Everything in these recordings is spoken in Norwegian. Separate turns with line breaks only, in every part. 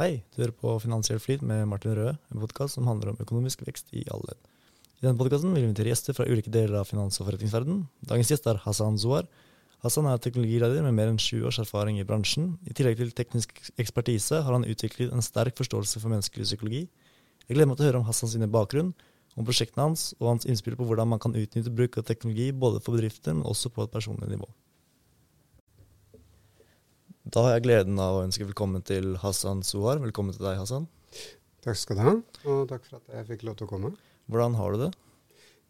Hei, du hører på Finansiell flyt med Martin Røe, en podkast som handler om økonomisk vekst i alle ledd. I denne podkasten vil vi invitere gjester fra ulike deler av finans- og forretningsverdenen. Dagens gjest er Hassan Zohar. Hassan er teknologileder med mer enn sju års erfaring i bransjen. I tillegg til teknisk ekspertise har han utviklet en sterk forståelse for menneskelig psykologi. Jeg gleder meg til å høre om Hassans bakgrunn, om prosjektene hans og hans innspill på hvordan man kan utnytte bruk av teknologi både for bedrifter, men også på et personlig nivå. Da har jeg gleden av å ønske velkommen til Hassan Sohar. Velkommen til deg, Hassan.
Takk skal du ha, og takk for at jeg fikk lov til å komme.
Hvordan har du det?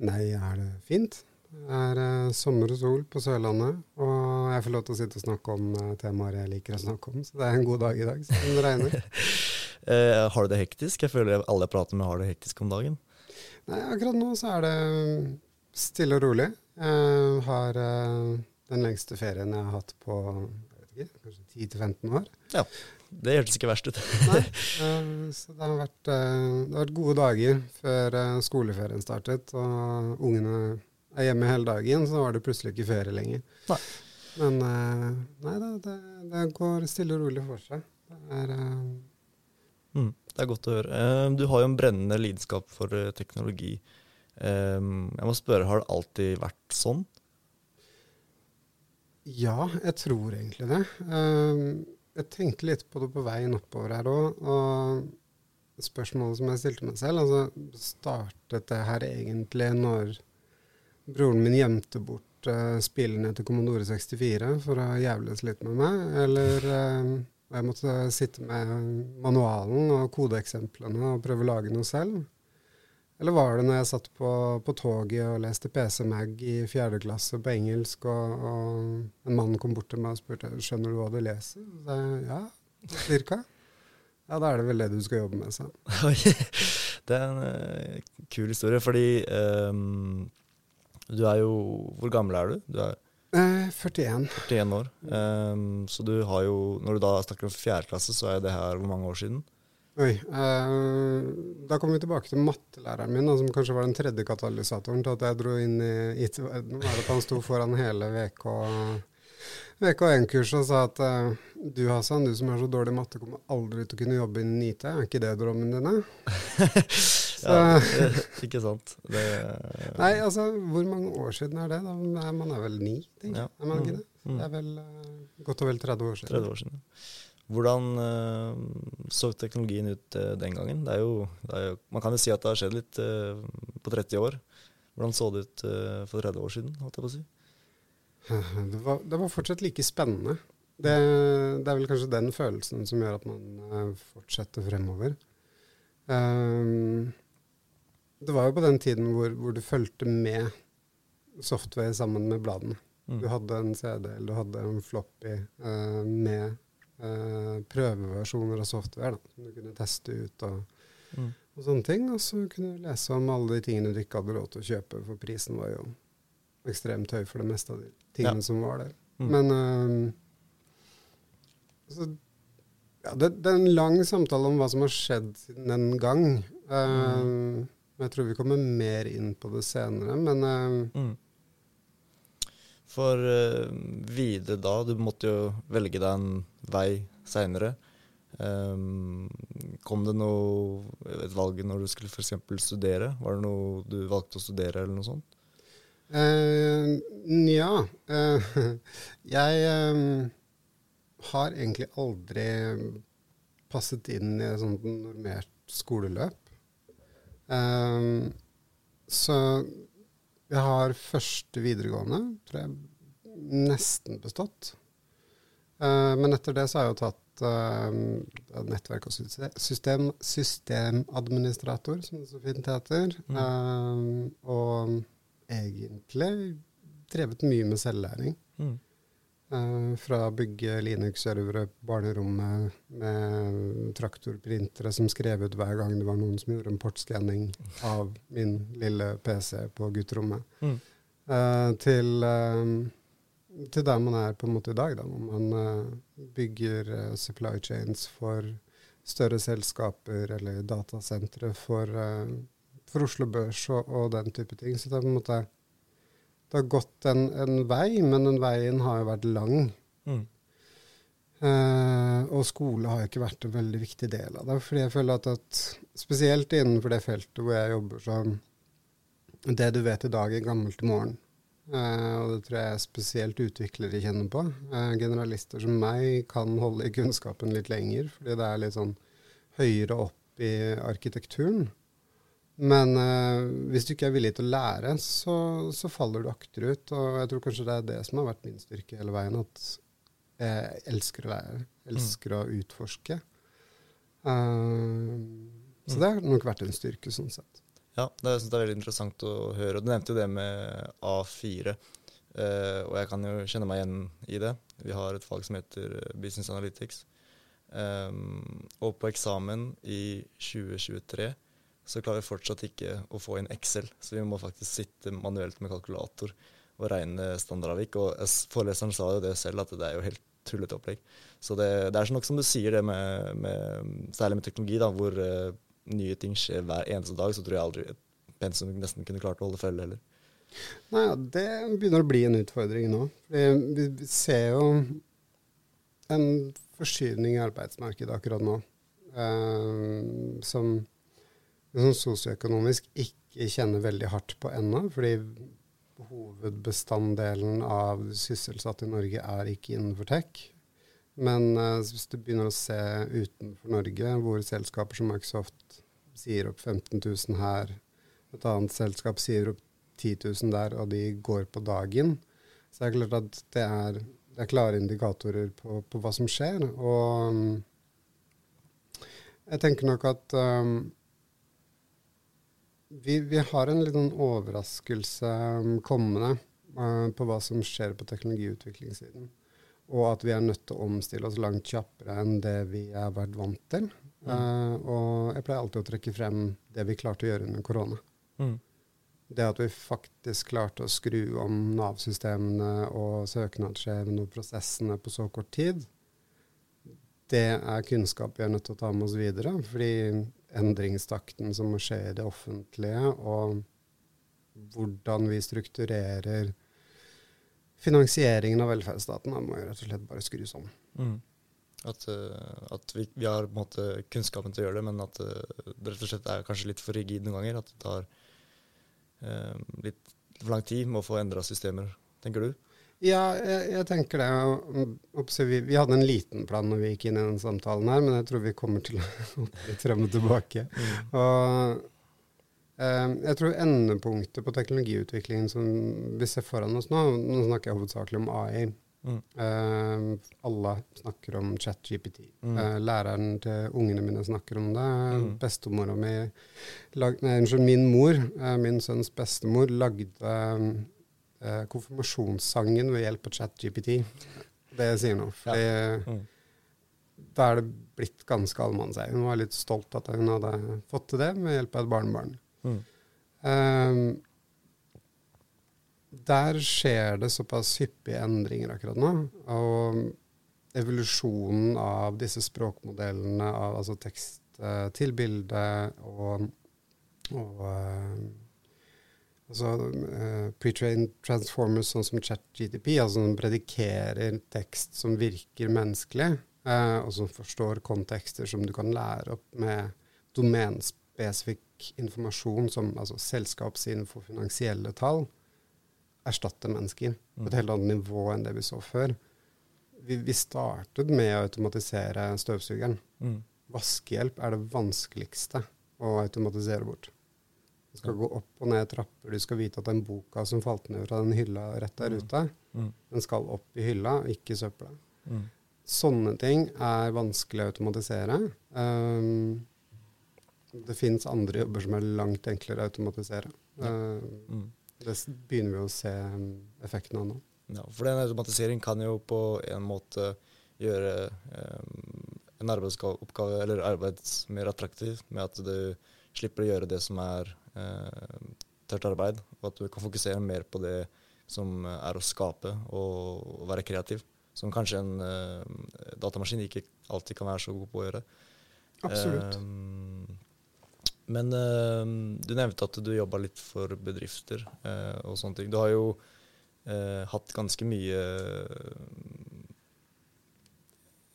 Nei, er det fint. Det er uh, sommer og sol på Sørlandet, og jeg får lov til å sitte og snakke om uh, temaer jeg liker å snakke om, så det er en god dag i dag, selv om det regner.
uh, har du det hektisk? Jeg føler alle jeg prater med har det hektisk om dagen.
Nei, akkurat nå så er det stille og rolig. Jeg har den lengste ferien jeg har hatt på jeg vet ikke, kanskje 10-15 år.
Ja, det hørtes ikke verst ut.
Nei, eh, så det har, vært, eh, det har vært gode dager før eh, skoleferien startet, og ungene er hjemme hele dagen, så var det plutselig ikke ferie lenger.
Nei.
Men nei da, det, det går stille og rolig for seg. Det er
Mm, det er godt å høre. Du har jo en brennende lidenskap for teknologi. Jeg må spørre, har det alltid vært sånn?
Ja, jeg tror egentlig det. Eh, jeg tenkte litt på det på veien oppover her òg. Og spørsmålet som jeg stilte meg selv, altså startet det her egentlig når broren min gjemte bort uh, spillene til Commodore 64 for å jævles litt med meg? Eller eh, jeg måtte sitte med manualen og kodeeksemplene og prøve å lage noe selv? Eller var det når jeg satt på, på toget og leste PC Mag i fjerde klasse på engelsk, og, og en mann kom bort til meg og spurte skjønner du hva du leser? Så sa jeg ja, cirka. Ja, da er det vel det du skal jobbe med, sa han.
Det er en uh, kul historie, fordi um, du er jo Hvor gammel er du? Du er
Eh, 41.
41 år. Um, så du har jo Når du da snakker om fjerde klasse, så er det her hvor mange år siden?
Oi. Eh, da kommer vi tilbake til mattelæreren min, da, som kanskje var den tredje katalysatoren til at jeg dro inn i IT-verdenen. var at Han sto foran hele VK, VK1-kurset og sa at eh, du Hassan, du som er så dårlig i matte, kommer aldri til å kunne jobbe innen IT. Er ikke det drømmen din? da?» Så,
Ja, ikke sant? Det,
Nei, altså, hvor mange år siden er det? da? Man er vel ni, tenker
Ja.
Er man ikke det?
Mm.
Det er vel eh, godt og vel 30 år siden.
30 år siden. Hvordan eh, så teknologien ut eh, den gangen? Det jo, det jo, man kan jo si at det har skjedd litt eh, på 30 år. Hvordan så det ut for 30 år siden? holdt jeg på å si?
Det var, det var fortsatt like spennende. Det, det er vel kanskje den følelsen som gjør at man fortsetter fremover. Um, det var jo på den tiden hvor, hvor du fulgte med software sammen med bladene.
Mm.
Du hadde en CD eller du hadde en floppy uh, med eh, prøveversjoner av software da, som du kunne teste ut. og
Mm.
og sånne ting. Og så kunne du lese om alle de tingene du ikke hadde råd til å kjøpe, for prisen var jo ekstremt høy for det meste av de tingene
Ja.
som var der.
Mm.
Men øhm, så, ja, det, det er en lang samtale om hva som har skjedd siden den gang. Øhm, Jeg tror vi kommer mer inn på det senere, men øhm,
Mm. For uh, videre da, du måtte jo velge deg en vei seinere. kom det noe et valg når du skulle f.eks. studere? Var det noe du valgte å studere, eller noe sånt?
Eh, Nja. uh, jeg um, har egentlig aldri passet inn i et sånt normert skoleløp. Um, så jeg har første videregående, tror jeg, nesten bestått. Uh, men etter det så har jeg jo tatt uh, nettverk og system, systemadministrator, som det så fint heter.
Mm.
Uh, og egentlig drevet mye med selvlæring.
Mm.
Eh, fra å bygge Linux-servere på barnerommet med traktorprintere som skrev ut hver gang det var noen som gjorde en portskanning av min lille PC på gutterommet,
Mm.
eh, til, eh, til der man er på en måte i dag, da, hvor man bygger supply chains for større selskaper eller datasentre for, for Oslo Børs og, og den type ting. Så det er på en måte det har gått en, en vei, men den veien har jo vært lang.
Mm.
Uh, og skole har jo ikke vært en veldig viktig del av det. fordi jeg føler at, at spesielt innenfor det feltet hvor jeg jobber, så Det du vet i dag, er gammelt i morgen. Uh, og det tror jeg spesielt utviklere kjenner på. Uh, generalister som meg kan holde i kunnskapen litt lenger, fordi det er litt sånn høyere opp i arkitekturen. Men uh, hvis du ikke er villig til å lære, så, så, faller du akterut. Og jeg tror kanskje det er det som har vært min styrke hele veien. At jeg elsker å lære. Elsker mm. å utforske. Uh, så det har nok vært en styrke, sånn sett.
Ja, det, jeg synes det er veldig interessant å høre. Du nevnte jo det med A4. Uh, eh, og jeg kan jo kjenne meg igjen i det. Vi har et fag som heter Business Analytics. Um, og på eksamen i 2023 så klarer vi fortsatt ikke å få inn Excel. Så vi må faktisk sitte manuelt med kalkulator og regne standardavvik. Og foreleseren sa jo det selv, at det er jo helt tullete opplegg. Så det, det er nok som du sier, det med, med særlig med teknologi, da, hvor uh, nye ting skjer hver eneste dag, så tror jeg aldri et pensum nesten kunne klart å holde følge heller.
Nei, Det begynner å bli en utfordring nå. Fordi vi ser jo en forskyvning i arbeidsmarkedet akkurat nå. Um, som som sosioøkonomisk ikke kjenner veldig hardt på ennå. Fordi hovedbestanddelen av sysselsatte i Norge er ikke innenfor tech. Men uh, hvis du begynner å se utenfor Norge, hvor selskaper som Microsoft sier opp 15 000 her, et annet selskap sier opp 10 000 der, og de går på dagen, så er det klart at det er, det er klare indikatorer på, på, hva som skjer. Og um, jeg tenker nok at um, vi, vi, har en liten overraskelse um, kommende uh, på hva som skjer på teknologiutviklingssiden. Og at vi er nødt til å omstille oss langt kjappere enn det vi har vært vant til. Mm. Uh, og jeg pleier alltid å trekke frem det vi klarte å gjøre under korona. Mm. Det at vi faktisk klarte å skru om Nav-systemene og søknadsskjevene og prosessene på så kort tid, det er kunnskap vi er nødt til å ta med oss videre. Fordi endringstakten som må skje i det offentlige, og hvordan vi strukturerer finansieringen av velferdsstaten, må jo rett og slett bare skrus om. Mm.
At, uh, at vi, vi, har på en måte kunnskapen til å gjøre det, men at uh, det rett og slett er kanskje litt for rigid noen ganger. At det tar uh, litt for lang tid med å få endra systemer, tenker du?
Ja, jeg, jeg tenker det. Vi, vi, hadde en liten plan når vi gikk inn i den samtalen her, men jeg tror vi kommer til å litt frem og tilbake. Mm. Og eh, jeg tror endepunktet på teknologiutviklingen som vi ser foran oss nå Nå snakker jeg hovedsakelig om AI. Mm. Eh, alle snakker om ChatGPT. Mm. Eh, læreren til ungene mine snakker om det. Mm. Bestemora mi lag, Nei, unnskyld, min mor, eh, min sønns bestemor, lagde eh, konfirmasjonssangen ved hjelp av ChatGPT. Det sier noe. For ja. mm. da er det blitt ganske allmannseie. Hun var litt stolt at hun hadde fått til det med hjelp av et barnebarn. Mm. Um, der skjer det såpass hyppige endringer akkurat nå. Og evolusjonen av disse språkmodellene, av, altså tekst uh, til bilde og, og uh, altså, uh, pre-trained transformers sånn som ChatGTP, altså som predikerer tekst som virker menneskelig, uh, og som forstår kontekster som du kan lære opp med domenspesifikk informasjon, som altså selskapsinfo, finansielle tall, erstatter mennesker på et mm. helt annet nivå enn det vi så før. Vi, vi startet med å automatisere støvsugeren. Mm. Vaskehjelp er det vanskeligste å automatisere bort. Du skal gå opp og ned trapper. Du skal vite at den boka som falt ned fra den hylla rett der mm. ute, mm. den skal opp i hylla, ikke i søpla. Mm. Sånne ting er vanskelig å automatisere. Um, det fins andre jobber som er langt enklere å automatisere. Ja. Uh, det begynner vi å se effekten av nå.
Ja, for den automatisering kan jo på en måte gjøre um, en arbeidsoppgave eller arbeid mer attraktiv, med at du slipper å gjøre det som er tørt arbeid, og at du kan fokusere mer på det som er å skape og, være kreativ. Som kanskje en eh, datamaskin ikke alltid kan være så god på å gjøre.
Absolutt.
Eh, men eh, du nevnte at du jobba litt for bedrifter eh, og sånne ting. Du har jo eh, hatt ganske mye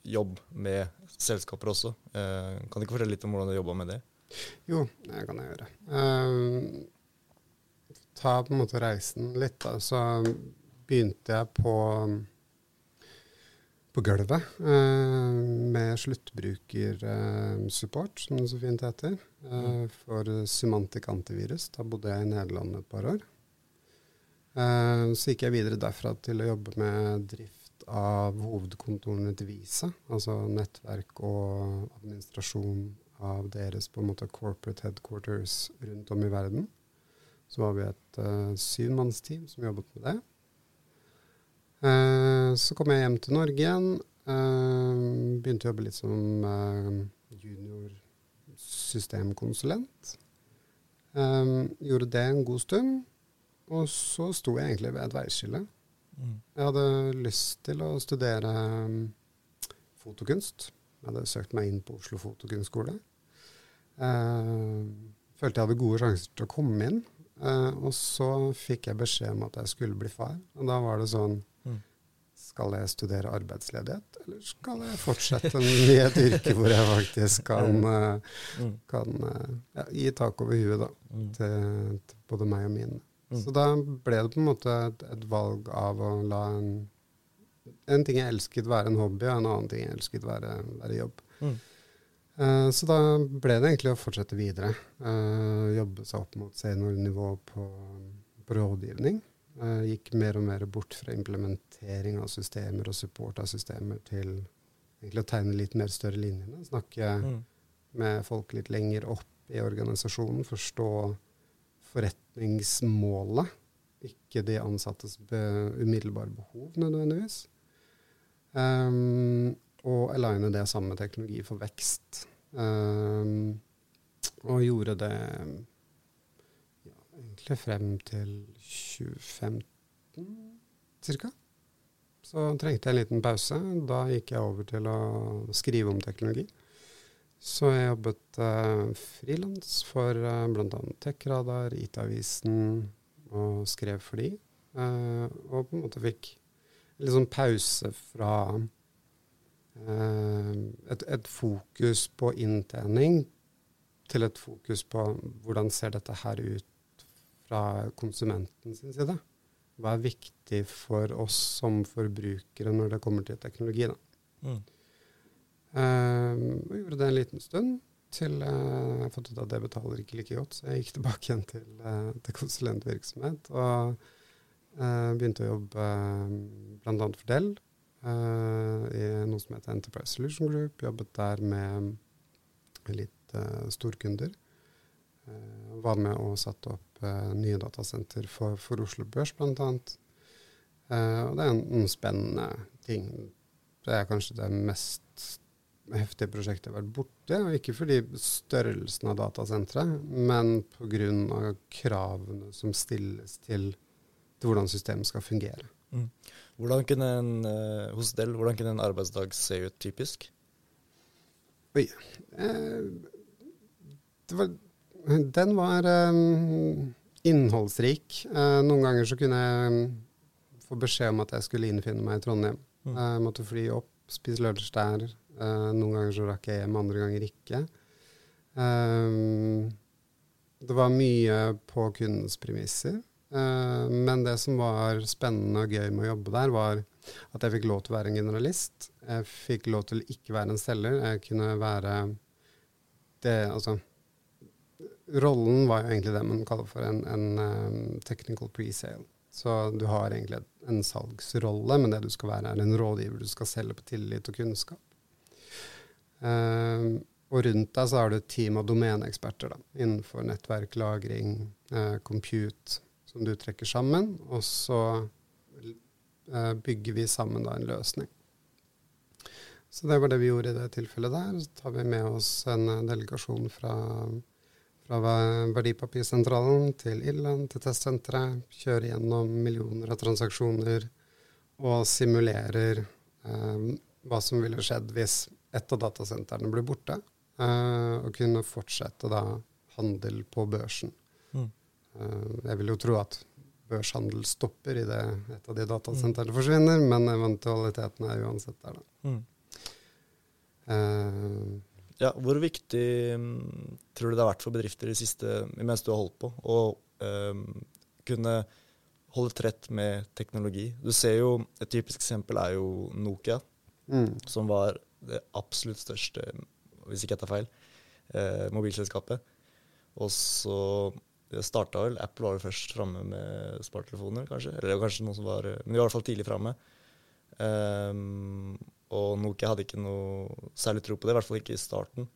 jobb med selskaper også. Eh, kan du ikke fortelle litt om hvordan du jobba med det?
Jo, det kan jeg gjøre. Uh, ta på en måte reisen litt, da. Så begynte jeg på, på gulvet uh, med sluttbrukersupport, som det så fint heter, uh, for semantic antivirus. Da bodde jeg i Nederland et par år. så gikk jeg videre derfra til å jobbe med drift av hovedkontorene til Visa, altså nettverk og administrasjon av deres på en måte corporate headquarters rundt om i verden. Så var vi et uh, syvmannsteam som jobbet med det. Uh, så kom jeg hjem til Norge igjen. Uh, begynte å jobbe litt som uh, junior systemkonsulent. Um, gjorde det en god stund. Og så sto jeg egentlig ved et veiskille. Mm. Jeg hadde lyst til å studere um, fotokunst. Jeg hadde søkt meg inn på Oslo fotokunstskole. Uh, følte jeg hadde gode sjanser til å komme inn. Uh, og så fikk jeg beskjed om at jeg skulle bli far. Og da var det sånn mm. Skal jeg studere arbeidsledighet, eller skal jeg fortsette i et yrke hvor jeg faktisk kan, uh, kan uh, ja, gi tak over huet da, mm. til, til, både meg og mine. Mm. Så da ble det på en måte et, et valg av å la en, en ting jeg elsket være en hobby, og en annen ting jeg elsket være, være jobb. Mm. Uh, så da ble det egentlig å fortsette videre. Uh, jobbe seg opp mot seniornivå på, på rådgivning. Uh, gikk mer og mer bort fra implementering av systemer og support av systemer til egentlig å tegne litt mer større linjene. Snakke mm. med folk litt lenger opp i organisasjonen. Forstå forretningsmålet, ikke de ansattes be umiddelbare behov nødvendigvis. Um, og aligne det sammen med teknologi for vekst. Um, og gjorde det ja, egentlig frem til 2015 ca. Så trengte jeg en liten pause. Da gikk jeg over til å skrive om teknologi. Så jeg jobbet uh, frilans for uh, bl.a. Techradar, IT-avisen, og skrev for de. Uh, og på en måte fikk litt sånn pause fra Eh, et, et, fokus på inntjening til et fokus på hvordan ser dette her ut fra konsumenten sin side. Hva er viktig for oss som forbrukere når det kommer til teknologi? da. Mm. Eh, og gjorde det en liten stund til uh, jeg har fått ut at det betaler ikke like godt, så jeg gikk tilbake igjen til, uh, til konsulentvirksomhet. Og begynte å jobbe bl.a. for Dell uh, i noe som heter Enterprise Solution Group. Jobbet der med litt storkunder. Var med og satte opp nye datasenter for, for, Oslo Børs, bl.a. Uh, og det er en, en, spennende ting. Det er kanskje det mest heftige prosjektet jeg har vært borti. Og ikke fordi størrelsen av datasenteret, men pga. kravene som stilles til, til hvordan systemet skal fungere. Mm.
Hvordan kunne en, uh, hos Del, hvordan kunne en arbeidsdag se ut typisk?
Oi. Eh, var, den var eh, innholdsrik. Eh, noen ganger så kunne jeg um, få beskjed om at jeg skulle innfinne meg i Trondheim. Mm. Jeg måtte fly opp, spise lunsj der. Noen ganger så rakk jeg hjem, andre ganger ikke. Det var mye på kundens premisser. Uh, men det som var spennende og gøy med å jobbe der, var at jeg fikk lov til å være en generalist. Jeg fikk lov til å ikke være en selger. Jeg kunne være det Altså Rollen var jo egentlig det man kaller for en, en um, technical presale. Så du har egentlig en salgsrolle, men det du skal være, er en rådgiver. Du skal selge på tillit og kunnskap. Uh, og rundt deg så har du et team av domeneeksperter innenfor nettverk, lagring, compute, som du trekker sammen, og så eh, bygger vi sammen da en løsning. Så det var det vi gjorde i det tilfellet der. Så tar vi med oss en eh, delegasjon fra, fra Verdipapirsentralen til Irland, til testsenteret. Kjører gjennom millioner av transaksjoner og simulerer eh, hva som ville skjedd hvis ett av datasentrene ble borte, eh, og kunne fortsette da handel på børsen. Mm. Eh, jeg vil jo tro at børshandel stopper idet et av de datasentrene forsvinner, men eventualiteten er uansett der, da. Mm. Uh,
ja, hvor viktig um, tror du det har vært for bedrifter i siste, mens du har holdt på, å uh, kunne holde trett med teknologi? Du ser jo, Et typisk eksempel er jo Nokia,
mm.
som var det absolutt største, hvis ikke jeg tar feil, uh, mobilselskapet. Og så starta vel Apple var jo først framme med smarttelefoner, kanskje. Eller kanskje noen som var Men de var i hvert fall tidlig framme. Um, og Nokia hadde ikke noe særlig tro på det, i hvert fall ikke i starten.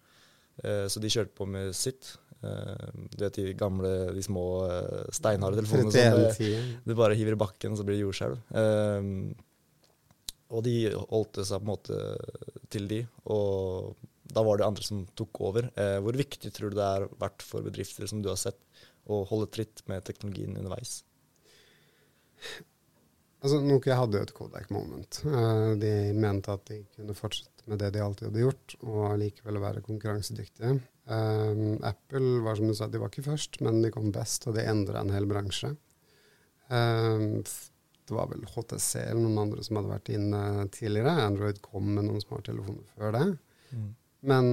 Uh, så de kjørte på med sitt. Uh, du vet de gamle, de små uh, steinharde telefonene som du bare hiver i bakken, så blir det jordskjelv. Uh, og de holdt seg på en måte til de, og da var det andre som tok over. Eh, hvor viktig tror du det har vært for bedrifter som du har sett, å holde tritt med teknologien underveis?
Altså, Nokia hadde jo et Kodak moment. Uh, de mente at de kunne fortsette med det de alltid hadde gjort, og likevel være konkurransedyktige. Um, Apple var som du sa, de var ikke først, men de kom best, og de endra en hel bransje. Um, det var vel HTC eller noen andre som hadde vært inne tidligere. Android kom med noen smarttelefoner før det. Mm. Men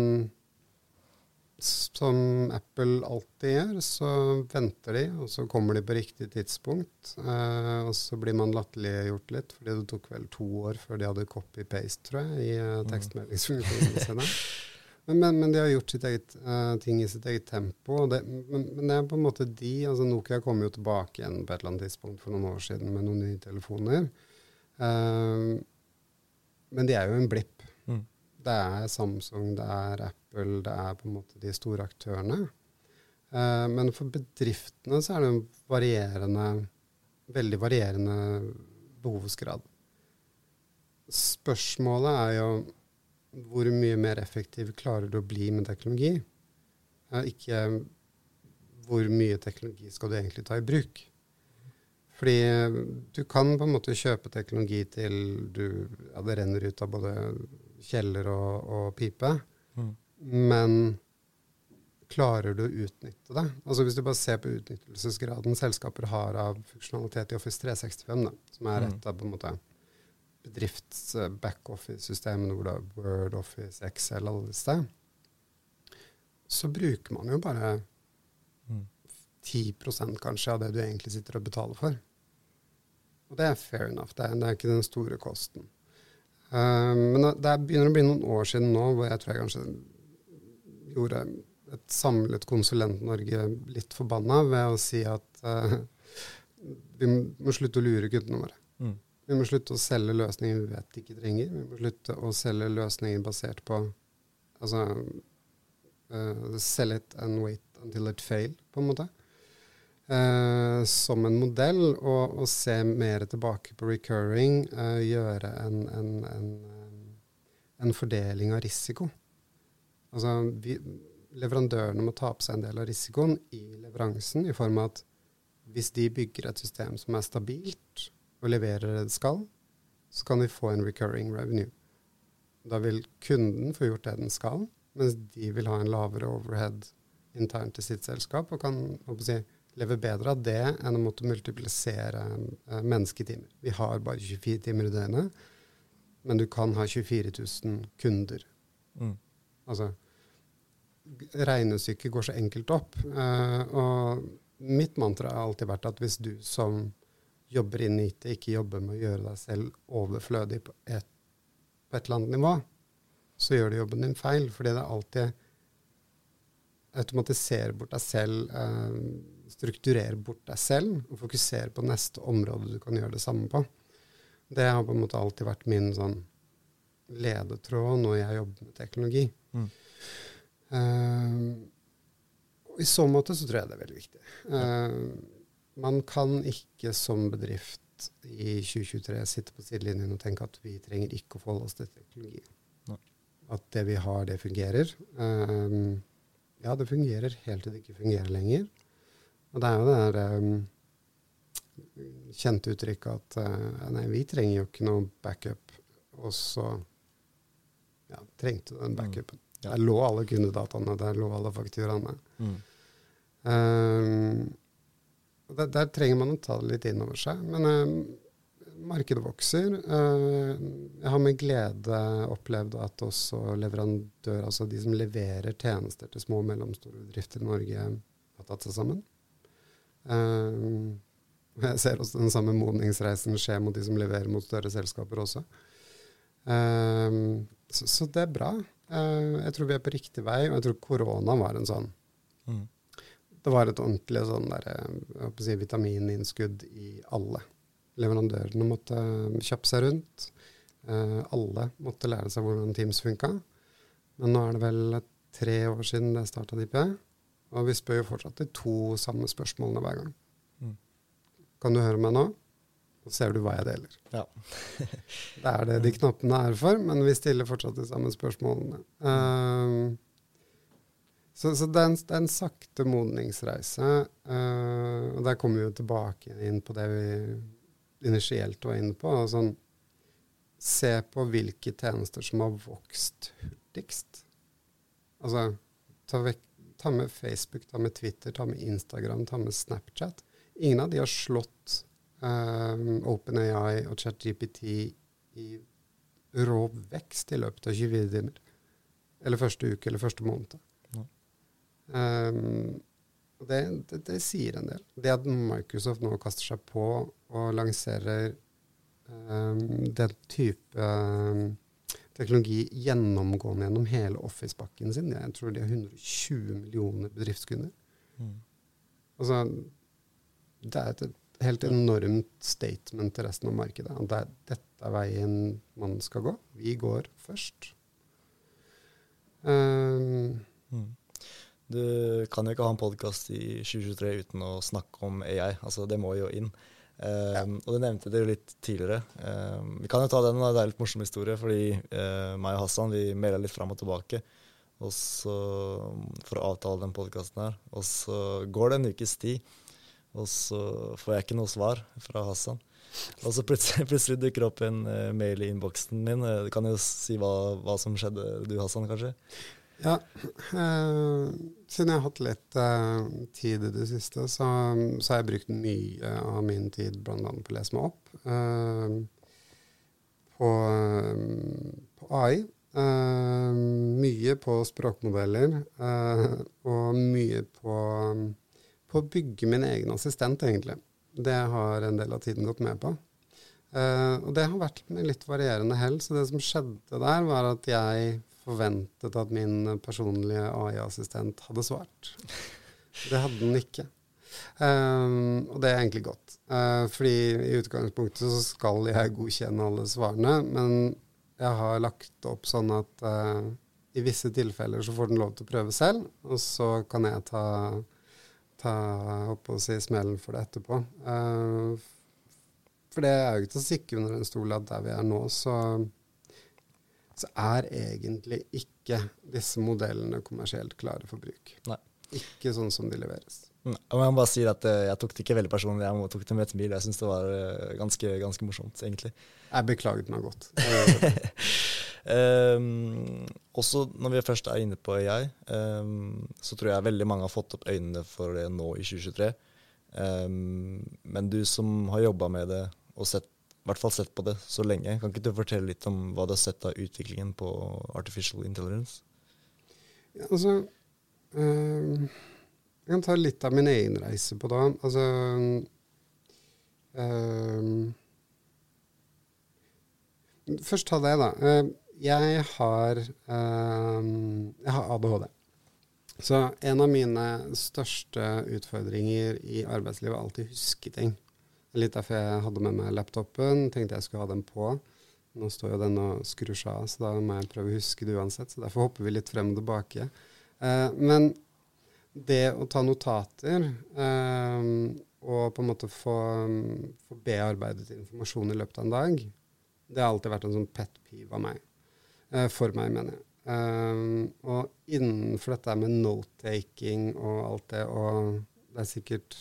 som Apple alltid gjør, så venter de, og så kommer de på riktig tidspunkt. Eh, og så blir man latterliggjort litt, fordi det tok vel to år før de hadde copy-paste, tror jeg, i eh, tekstmeldingsfunksjonene sine. Men, men, men, de har gjort sitt eget, uh, ting i sitt eget tempo. Det, men, men, det er på en måte de altså Nokia kom jo tilbake igjen på et eller annet tidspunkt for noen år siden med noen nye telefoner. Uh, men de er jo en blipp. Det er Samsung, det er Apple, det er på en måte de store aktørene. Uh, men for bedriftene så er det en varierende, veldig varierende behovsgrad. Spørsmålet er jo hvor mye mer effektiv klarer du å bli med teknologi? Uh, ikke hvor mye teknologi skal du egentlig ta i bruk? Fordi du kan på en måte kjøpe teknologi til du, ja, det renner ut av både kjeller og, og pipe. Mm. Men klarer du å utnytte det? Altså Hvis du bare ser på utnyttelsesgraden selskaper har av funksjonalitet i Office 365, da, som er mm. et av på en måte bedrifts backoffice-systemene hvor det er Word, Office, Excel, alle disse, så bruker man jo bare mm. 10% kanskje av det du egentlig sitter og betaler for. Og det er fair enough. Det er, det er ikke den store kosten. Uh, men det begynner å bli noen år siden nå hvor jeg tror jeg kanskje gjorde et samlet Konsulent-Norge litt forbanna ved å si at uh, vi må slutte å lure kundene våre. Mm. Vi må slutte å selge løsninger vi vet de ikke trenger. Vi må slutte å selge løsninger basert på altså uh, sell it and wait until it fail, på en måte eh, som en modell, og, og, se mer tilbake på recurring, eh, gjøre en, en, en, en, fordeling av risiko. Altså, vi, leverandørene må ta på seg en del av risikoen i leveransen, i form av at hvis de bygger et system som er stabilt, og leverer det det skal, så kan de få en recurring revenue. Da vil kunden få gjort det den skal, mens de vil ha en lavere overhead internt i sitt selskap og kan si, lever bedre av det enn å måtte multiplisere uh, mennesketimer. Vi har bare 24 timer i døgnet, men du kan ha 24 000 kunder. Mm. Altså Regnestykket går så enkelt opp. Uh, og mitt mantra har alltid vært at hvis du som jobber i IT, ikke jobber med å gjøre deg selv overflødig på et, på et eller annet nivå, så gjør du jobben din feil. Fordi det er alltid automatiserer bort deg selv. Uh, strukturere bort deg selv og fokusere på neste område du kan gjøre det samme på. Det har på en måte alltid vært min sånn ledetråd når jeg jobber med teknologi. Mm. Uh, I så måte så tror jeg det er veldig viktig. Uh, man kan ikke som bedrift i 2023 sitte på sidelinjen og tenke at vi trenger ikke å forholde oss til teknologi. Nei. At det vi har, det fungerer. Uh, ja, det fungerer helt til det ikke fungerer lenger. Og det er jo det der um, kjente uttrykket at uh, nei, vi trenger jo ikke noe backup. Og så ja, trengte du den mm. backupen. Mm. Ja. Der lå alle kundedataene, der lå alle fakturaene. Mm. Um, der, der, trenger man å ta det litt inn over seg. Men um, markedet vokser. Uh, jeg har med glede opplevd at også leverandører, altså de som leverer tjenester til små og mellomstore bedrifter i Norge, har tatt seg sammen. Eh, jeg ser også den samme modningsreisen skje mot de som leverer mot større selskaper også. Eh, så, det er bra. Jeg tror vi er på riktig vei, og jeg tror korona var en sånn mm. Det var et ordentlig sånn der, si, vitamininnskudd i alle Leverandørene måtte um, kjappe seg rundt. Alle måtte lære seg hvordan Teams funka. Men nå er det vel tre år siden det starta DP, og vi spør jo fortsatt de to samme spørsmålene hver gang. Mm. Kan du høre meg nå? Så ser du hva jeg deler. Ja. det er det de knappene er for, men vi stiller fortsatt de samme spørsmålene. Uh, så, så det, er en, det, er en, sakte modningsreise. Uh, og der kommer vi jo tilbake inn på det vi initielt var inne på. Sånn, se på hvilke tjenester som har vokst hurtigst. Altså ta, vekk, ta, med Facebook, ta med Twitter, ta med Instagram, ta med Snapchat. Ingen av de har slått um, OpenAI og ChatGPT i rå vekst i løpet av 24 timer. Eller første uke eller første måned. Ja. Um, det, det, det, sier en del. Det at Microsoft nå kaster seg på og lanserer um, den type um, teknologi gjennomgående gjennom hele Office-bakken sin Jeg tror de har 120 millioner bedriftskunder. Mm. Altså, det er et, helt enormt statement til resten av markedet. Det er, dette er veien man skal gå. Vi går først. Um,
mm. Du kan jo ikke ha en podkast i 2023 uten å snakke om AI. Altså, det må jo inn. Um, og Du nevnte det jo litt tidligere. Um, vi kan jo ta den, det er litt morsom historie, fordi uh, meg og Hassan vi melder litt fram og tilbake og så, for å avtale den podkasten her. Og så går det en ukes tid, og så får jeg ikke noe svar fra Hassan. Og så plutselig, plutselig dukker opp en uh, mail i innboksen min. Du kan jo si hva, hva som skjedde, du Hassan, kanskje?
Ja, eh, siden jeg har hatt litt eh, tid i det siste, så, så, har jeg brukt mye av min tid bl.a. på å lese meg opp eh, på, på, AI. Eh, mye på språkmodeller, eh, og mye på, på, å bygge min egen assistent, egentlig. Det har en del av tiden gått med på. Eh, og det har vært med litt varierende hell, så det som skjedde der, var at jeg forventet at min personlige AI-assistent hadde svart. Det hadde den ikke. Um, og det er egentlig godt. Uh, fordi i utgangspunktet så skal jeg godkjenne alle svarene, men jeg har lagt opp sånn at uh, i visse tilfeller så får den lov til å prøve selv, og så kan jeg ta, ta opp og si smellen for det etterpå. Uh, for det er jo ikke til å stikke under en stol at der vi er nå, så så er egentlig ikke disse modellene kommersielt klare for bruk. Nei. Ikke sånn som de leveres.
Nei, jeg må bare si at eh, jeg tok det ikke veldig personlig, jeg tok det med et smil. Jeg syns det var eh, ganske, ganske, morsomt, egentlig.
Jeg beklaget meg godt.
um, også når vi først er inne på AI, um, så tror jeg veldig mange har fått opp øynene for det nå i 2023. Um, men du som har jobba med det og sett hvert fall sett på det så lenge. Kan ikke du fortelle litt om hva du har sett av utviklingen på artificial intelligence?
Ja, altså øh, Jeg kan ta litt av min egen reise på det. Altså øh, Først ta det, da. Uh, jeg har, øh, jeg har ADHD. Så en av mine største utfordringer i arbeidslivet er alltid å huske ting. Litt derfor jeg hadde med meg laptopen. Tenkte jeg skulle ha den på. Nå står jo den og skrur seg av, så da må jeg prøve å huske det uansett. Så derfor hopper vi litt frem og tilbake. Eh, men det å ta notater eh, og på en måte få, få, bearbeidet informasjon i løpet av en dag, det har alltid vært en sånn pet piv av meg. Eh, for meg, mener jeg. Um, og innenfor dette med note-taking og alt det, og det er sikkert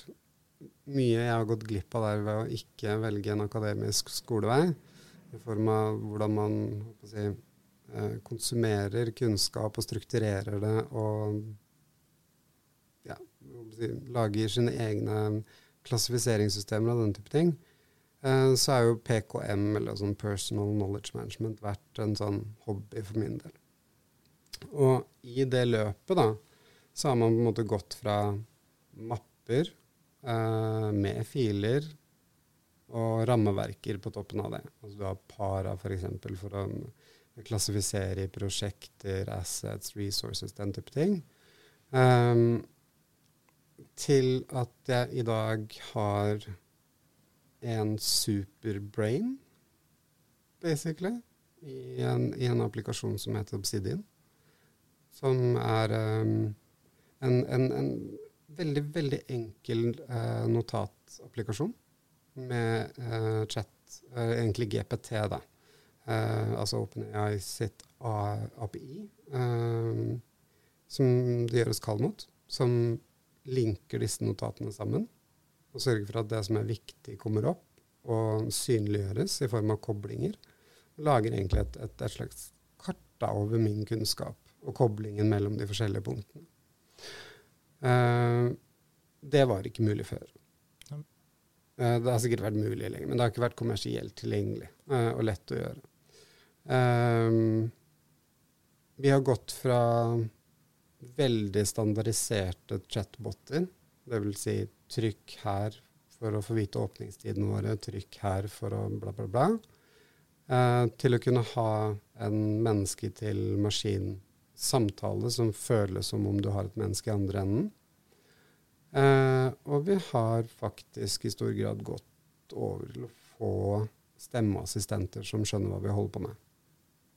mye jeg har gått glipp av der ved å ikke velge en akademisk skolevei, i form av hvordan man si, eh, konsumerer kunnskap og strukturerer det og ja, si, lager sine egne klassifiseringssystemer og den type ting. eh, så er jo PKM, eller sånn Personal Knowledge Management, vært en sånn hobby for min del. Og i det løpet, da, så har man på en måte gått fra mapper eh, med filer og rammeverker på toppen av det. Altså du har Para f.eks. For, eksempel, for å klassifisere i prosjekter, assets, resources, den type ting. Um, til at jeg i dag har en superbrain, basically, i en, i en applikasjon som heter Obsidian. Som er um, en, en, en, veldig, veldig enkel eh, notatapplikasjon med eh, chat, eh, egentlig GPT, da. altså OpenAI sitt API, som det gjøres kall mot. Som linker disse notatene sammen og sørger for at det som er viktig, kommer opp og synliggjøres i form av koblinger. Lager egentlig et, et, et slags kart over min kunnskap og koblingen mellom de forskjellige punktene. Uh, det var ikke mulig før. Uh, det har sikkert vært mulig lenger, men det har ikke vært kommersielt tilgjengelig uh, og lett å gjøre. vi har gått fra veldig standardiserte chatboter. Dvs. Si trykk her for å få vite åpningstidene våre, trykk her for å bla, bla, bla. Eh, til å kunne ha en menneske maskin-samtale som føles som om du har et menneske i andre enden. Eh, og vi har faktisk i stor grad gått over til å få stemmeassistenter som skjønner hva vi holder på med,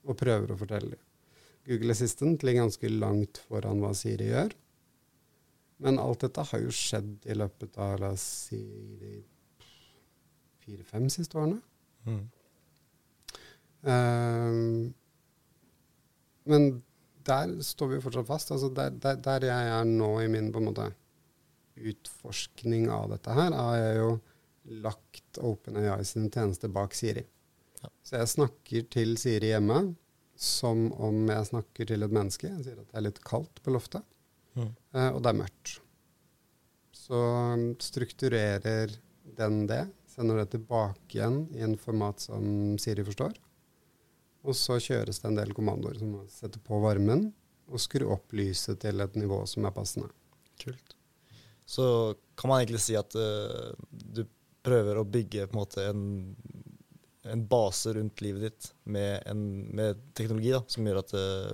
og prøver å fortelle dem. Google Assistant ligger ganske langt foran hva Siri gjør. Men alt dette har jo skjedd i løpet av la oss si de fire-fem siste årene. Mm. Um, men der står vi jo fortsatt fast. Altså der, der, der, jeg er nå i min på en måte utforskning av dette her, har jeg jo lagt OpenAI sin tjeneste bak Siri. Ja. Så jeg snakker til Siri hjemme som om jeg snakker til et menneske. Jeg sier at det er litt kaldt på loftet, mm. uh, og det er mørkt. Så um, strukturerer den det, sender det tilbake igjen i en format som Siri forstår. Og så kjøres det en del kommandoer som setter på varmen og skrur opp lyset til et nivå som er passende.
Kult. Så kan man egentlig si at uh, du prøver å bygge på en måte en en base rundt livet ditt med, en, med teknologi da, som gjør at uh,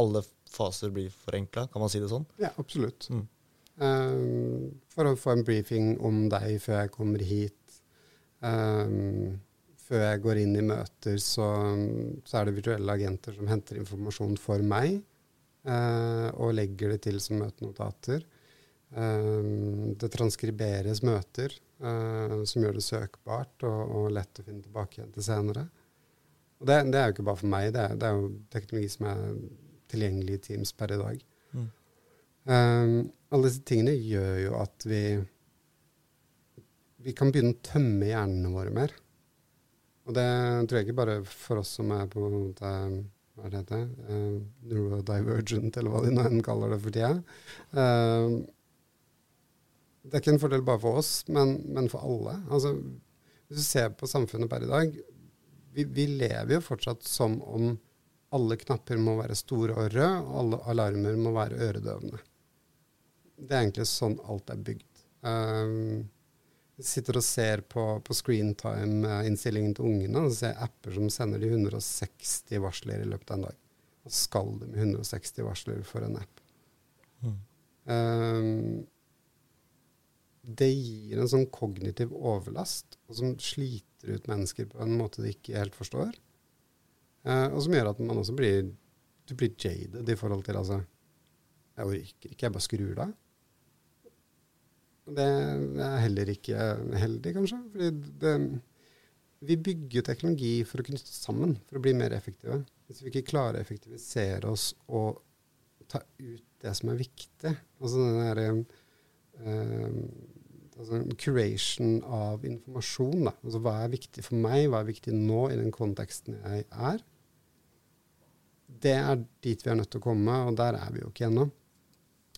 alle faser blir forenkla. Kan man si det sånn?
Ja, absolutt. Mm. Um, for å få en briefing om deg før jeg kommer hit. Um, før jeg går inn i møter, så, så, er det virtuelle agenter som henter informasjon for meg eh, og legger det til som møtenotater. Eh, det transkriberes møter eh, som gjør det søkbart og, og, lett å finne tilbake igjen til senere. Og det, det, er jo ikke bare for meg, det er, det er, jo teknologi som er tilgjengelig i Teams per i dag. Mm. Um, alle disse tingene gjør jo at vi vi kan begynne å tømme hjernene våre mer. Og det tror jeg ikke bare for oss som er på en måte, hva det heter, uh, neurodivergent, eller hva de nå kaller det for tida. Uh, det er ikke en fordel bare for oss, men, men for alle. Altså, hvis du ser på samfunnet per i dag, vi, vi, lever jo fortsatt som om alle knapper må være store og røde, og alle alarmer må være øredøvende. Det er egentlig sånn alt er bygd. Jeg sitter og ser på, på screentime-innstillingen til ungene og ser apper som sender de 160 varsler i løpet av en dag. Og skal de 160 varsler for en app? Mm. Um, det gir en sånn kognitiv overlast, og som sliter ut mennesker på en måte de ikke helt forstår. Uh, og som gjør at man også blir du blir jaded i forhold til altså Jeg orker ikke, jeg bare skrur av. Det er heller ikke heldig, kanskje. fordi det, vi bygger teknologi for å knytte sammen, for å bli mer effektive. Hvis vi ikke klarer å effektivisere oss og ta ut det som er viktig, altså den derre um, altså curation av informasjon. Da. Altså hva er viktig for meg, hva er viktig nå i den konteksten jeg er. Det er dit vi er nødt til å komme, og der er vi jo ikke ennå.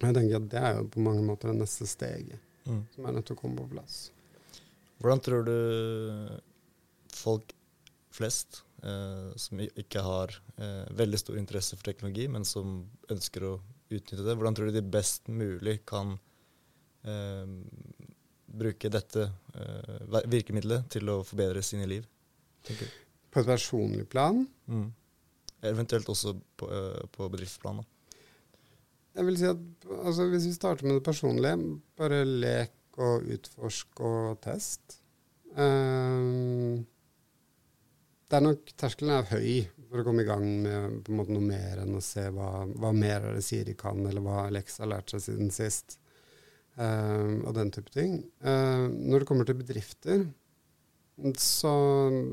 Jeg tenker at Det er jo på mange måter det neste steget mm. som er nødt til å komme på plass.
Hvordan tror du folk flest eh, som ikke har eh, veldig stor interesse for teknologi, men som ønsker å utnytte det, hvordan tror du de best mulig kan eh, bruke dette eh, virkemidlet til å forbedre sine liv?
På et personlig plan?
Mm. Eventuelt også på, uh, på bedriftsplan. Da.
Jeg vil si at altså, Hvis vi starter med det personlige, bare lek og utforsk og test. Um, det er nok Terskelen er høy for å komme i gang med på en måte noe mer enn å se hva, hva mer er det Siri kan, eller hva Alexa har lært seg siden sist. Um, og den type ting. Um, når det kommer til bedrifter, så,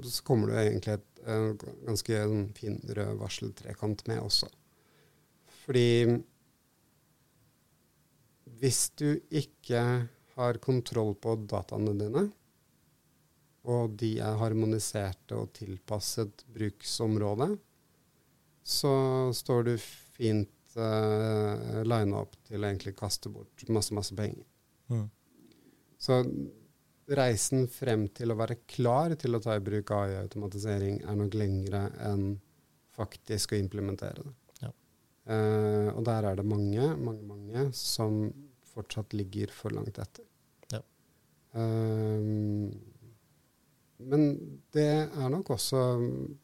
så kommer det egentlig et, et ganske sånn fin rød varseltrekant med også. Fordi hvis du ikke har kontroll på dataene dine, og de er harmoniserte og tilpasset bruksområdet, så står du fint uh, lina opp til å egentlig kaste bort masse, masse penger. Mm. Så reisen frem til å være klar til å ta i bruk AI-automatisering er nok lengre enn faktisk å implementere det. Ja. Uh, og der er det mange, mange, mange som fortsatt ligger for langt etter. Ja. Um, men det er nok også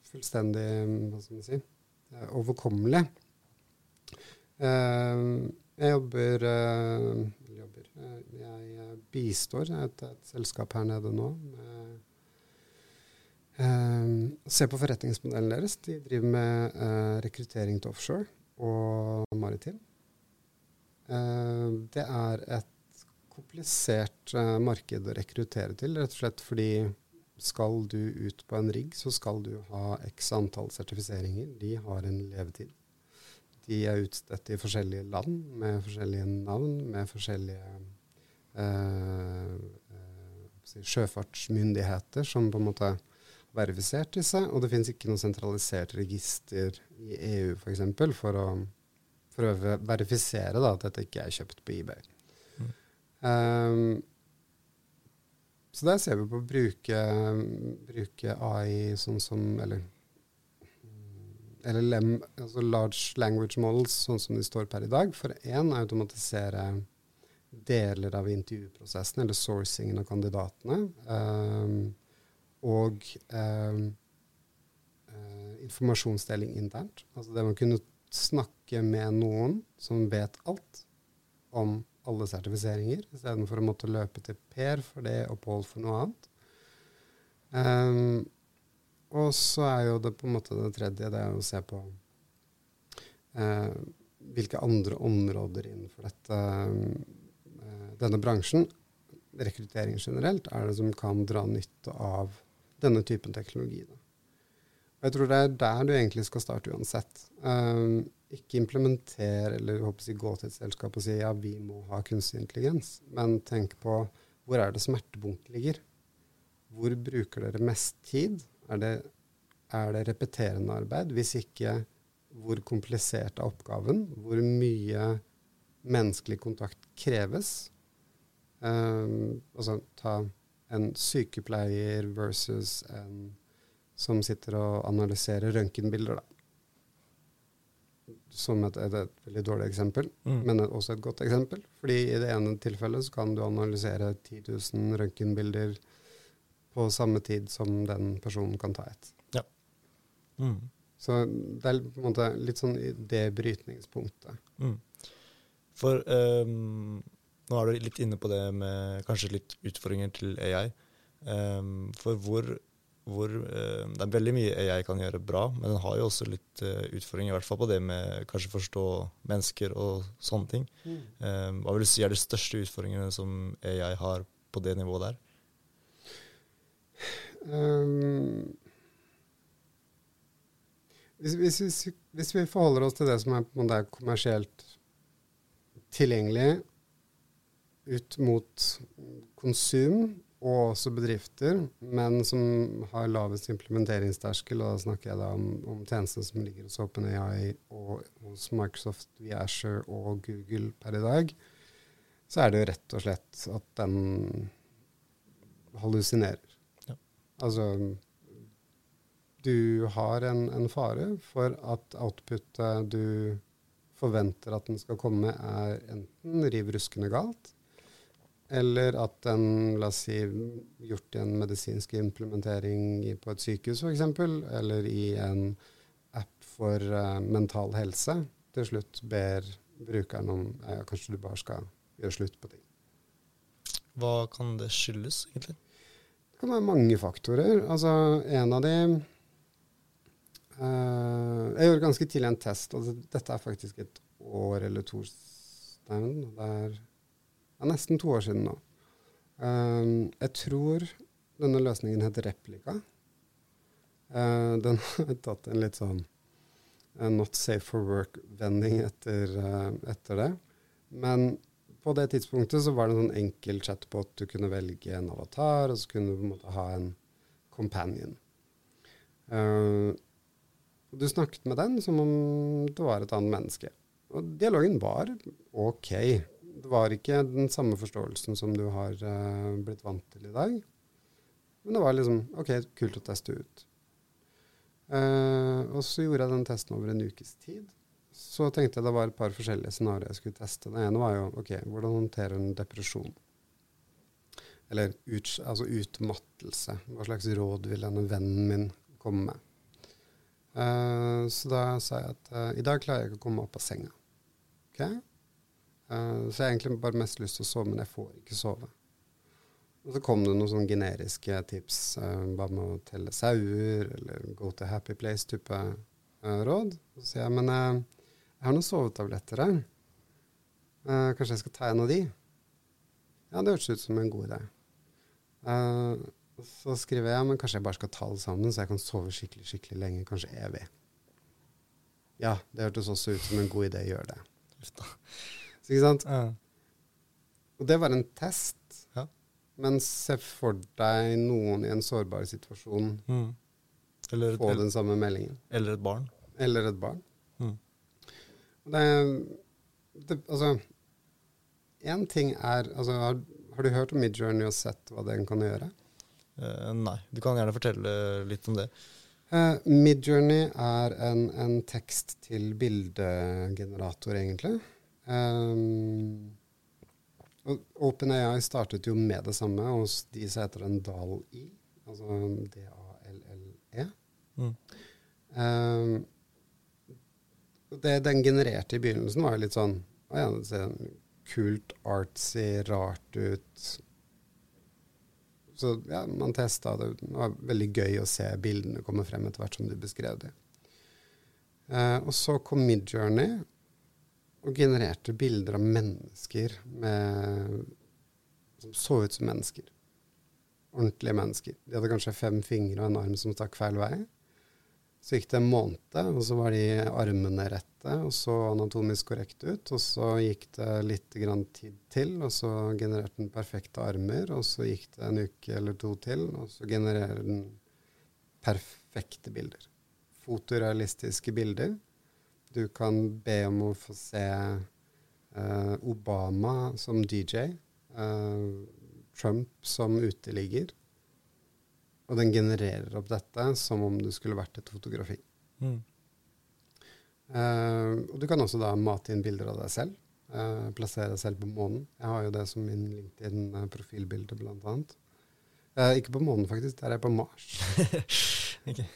fullstendig hva skal man si, eh, overkommelig. Um, jeg jobber, uh, jobber Jeg bistår et, et, selskap her nede nå med Se på forretningsmodellen deres. De driver med rekruttering til offshore og maritim. Eh, det er et komplisert eh, marked å rekruttere til, rett og slett fordi skal du ut på en rigg, så skal du ha x antall sertifiseringer. De har en levetid. De er utstedt i forskjellige land med forskjellige navn, med forskjellige eh, eh, sjøfartsmyndigheter som på en måte har disse. Og det finnes ikke noe sentralisert register i EU f.eks. For, for å for å verifisere da, at dette ikke er kjøpt på eBay. Mm. Um, så der ser vi på å bruke, bruke AI sånn som Eller LLM, altså Large Language Models, sånn som de står per i dag, for én automatisere deler av intervjuprosessen, eller sourcingen av kandidatene. Um, og um, informasjonsdeling internt. Altså det man kunne snakke med noen som vet alt om alle sertifiseringer, istedenfor å måtte løpe til Per for det og Pål for noe annet. Um, og så er jo det på en måte det tredje, det er å se på uh, hvilke andre områder innenfor dette, uh, denne bransjen, rekruttering generelt, er det som kan dra nytte av denne typen teknologi. Da. Jeg tror det er der du egentlig skal starte uansett. Um, ikke implementere eller jeg, gå til et selskap og si ja, vi må ha kunstig intelligens, men tenk på hvor er det smertepunktet ligger? Hvor bruker dere mest tid? Er det, er det repeterende arbeid? Hvis ikke, hvor komplisert er oppgaven? Hvor mye menneskelig kontakt kreves? Um, altså ta en sykepleier versus en som sitter og analyserer røntgenbilder. Som et, et, et, veldig dårlig eksempel, mm. men også et godt eksempel. Fordi i det ene tilfellet så kan du analysere 10 000 røntgenbilder på samme tid som den personen kan ta et. Ja. Mm. Så det er på en måte litt sånn i det brytningspunktet. Mm.
For um, nå er du litt inne på det med kanskje litt utfordringer til AI. Um, for hvor hvor uh, det er veldig mye AI kan gjøre bra, men den har jo også litt uh, utfordringer, i hvert fall på det med kanskje forstå mennesker og sånne ting. Mm. Um, hva vil du si er de største utfordringene som AI har på det nivået der? Um,
hvis, hvis, hvis, vi forholder oss til det som er, er kommersielt tilgjengelig ut mot konsum, og også bedrifter, men som har lavest implementeringsterskel. Og da snakker jeg da om, om tjenester som ligger hos OpenAI og hos Microsoft via Asher og Google per i dag. Så er det jo rett og slett at den hallusinerer. Ja. Altså du har en, en fare for at outputet du forventer at den skal komme, er enten riv ruskende galt, eller at den, la oss si, gjort i en medisinsk implementering på et sykehus f.eks., eller i en app for uh, mental helse, til slutt ber brukeren om ja, kanskje du bare skal gjøre slutt på ting.
Hva kan det skyldes, egentlig?
Det kan være mange faktorer. Altså, en av de uh, Jeg gjorde ganske tidlig en test. Altså, dette er faktisk et år eller to Nei, det er, er nesten to år siden nå. Um, jeg tror denne løsningen heter Replika. Uh, den har tatt en litt sånn uh, not safe for work-vending etter, uh, etter, det. Men på det tidspunktet så var det en sånn enkel chatbot. Du kunne velge en avatar, og så kunne du på en måte ha en companion. du snakket med den som om det var et annet menneske. Og dialogen var OK. Var ikke den samme forståelsen som du har uh, blitt vant til i dag. Men det var liksom OK, kult å teste ut. Uh, og så gjorde jeg den testen over en ukes tid. Så tenkte jeg det var et par forskjellige scenarioer jeg skulle teste. Det ene var jo OK, hvordan håndterer en depresjon? Eller ut, altså utmattelse. Hva slags råd vil denne vennen min komme med? Uh, så da sa jeg at uh, i dag klarer jeg ikke å komme opp av senga. Okay? Uh, så jeg har egentlig bare mest lyst til å sove, men jeg får ikke sove. Og så kom det noen sånne generiske tips. Uh, hva med å telle sauer, eller go to happy place-type uh, råd. Så sier jeg men jeg har noen sovetabletter her. kanskje jeg skal ta en av de? Ja, det hørtes ut som en god idé. så skriver jeg men kanskje jeg bare skal ta det sammen, så jeg kan sove skikkelig skikkelig lenge, kanskje evig. Ja, det hørtes også ut som en god idé. Gjør det. Ikke sant? Ja. Og det var en test. Ja. Men se for deg noen i en sårbar situasjon mm. eller, få den samme meldingen.
Eller et barn.
Eller et barn. Mm. Det, det, altså Én ting er altså, har, har, du hørt om Midjourney og sett hva den kan gjøre?
Uh, nei. Du kan gjerne fortelle litt om det.
Uh, Midjourney er en, en tekst-til-bildegenerator, egentlig. Um, OpenAI startet jo med det samme, og de som heter en DAL-I, altså D-A-L-L-E. Mm. Um, det den genererte i begynnelsen, var jo litt sånn Å ja, det ser kult, artsy, rart ut. Så ja, man testa det. Det var veldig gøy å se bildene komme frem etter hvert som du beskrev det. Uh, og så kom Midjourney, og genererte bilder av mennesker med, som så ut som mennesker. Ordentlige mennesker. De hadde kanskje fem fingre og en arm som stakk feil vei. Så gikk det en måned, og så var de armene rette og så anatomisk korrekt ut. Og så gikk det litt tid til, og så genererte den perfekte armer. Og så gikk det en uke eller to til, og så genererer den perfekte bilder. Fotorealistiske bilder du kan be om å få se uh, Obama som DJ, uh, eh, Trump som uteligger. Og den genererer opp dette som om det skulle vært et fotografi. Mm. Uh, og du kan også da mate inn bilder av deg selv. Plassere deg selv på månen. Jeg har jo det som min LinkedIn-profilbilde, blant annet. Ikke på månen, faktisk. Der er jeg på Mars. okay.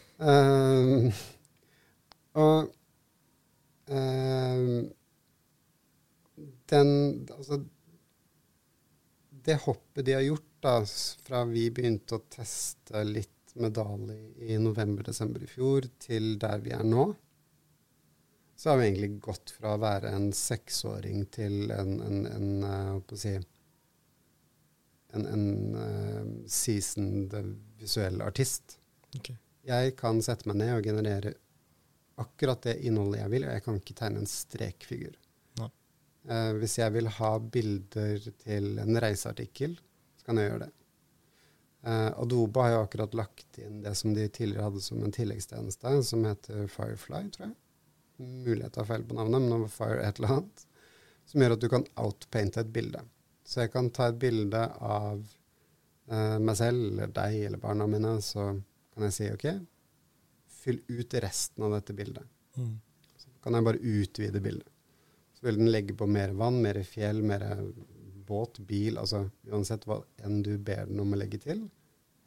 og den Altså Det hoppet de har gjort da, fra vi begynte å teste litt med Dali i november-desember i fjor, til der vi er nå, så har vi egentlig gått fra å være en seksåring til en, en, en si, en, en uh, seasoned visuell artist. Okay. Jeg kan sette meg ned og generere akkurat det innholdet jeg vil, og jeg kan ikke tegne en strekfigur. Uh, hvis jeg vil ha bilder til en reiseartikkel, så kan jeg gjøre det. Uh, Adobe har jo akkurat lagt inn det som de tidligere hadde som en tilleggstjeneste, som heter Firefly, tror jeg. Mulighet til å ha feil på navnet, men over Fire et eller annet. Som gjør at du kan outpainte et bilde. Så jeg kan ta et bilde av uh, meg selv eller deg eller barna mine, så kan jeg si OK, fyll ut resten av dette bildet.
Mm.
Så kan jeg bare utvide bildet. Så vil den legge på mer vann, mer fjell, mer båt, bil, altså uansett hva enn du ber den om å legge til.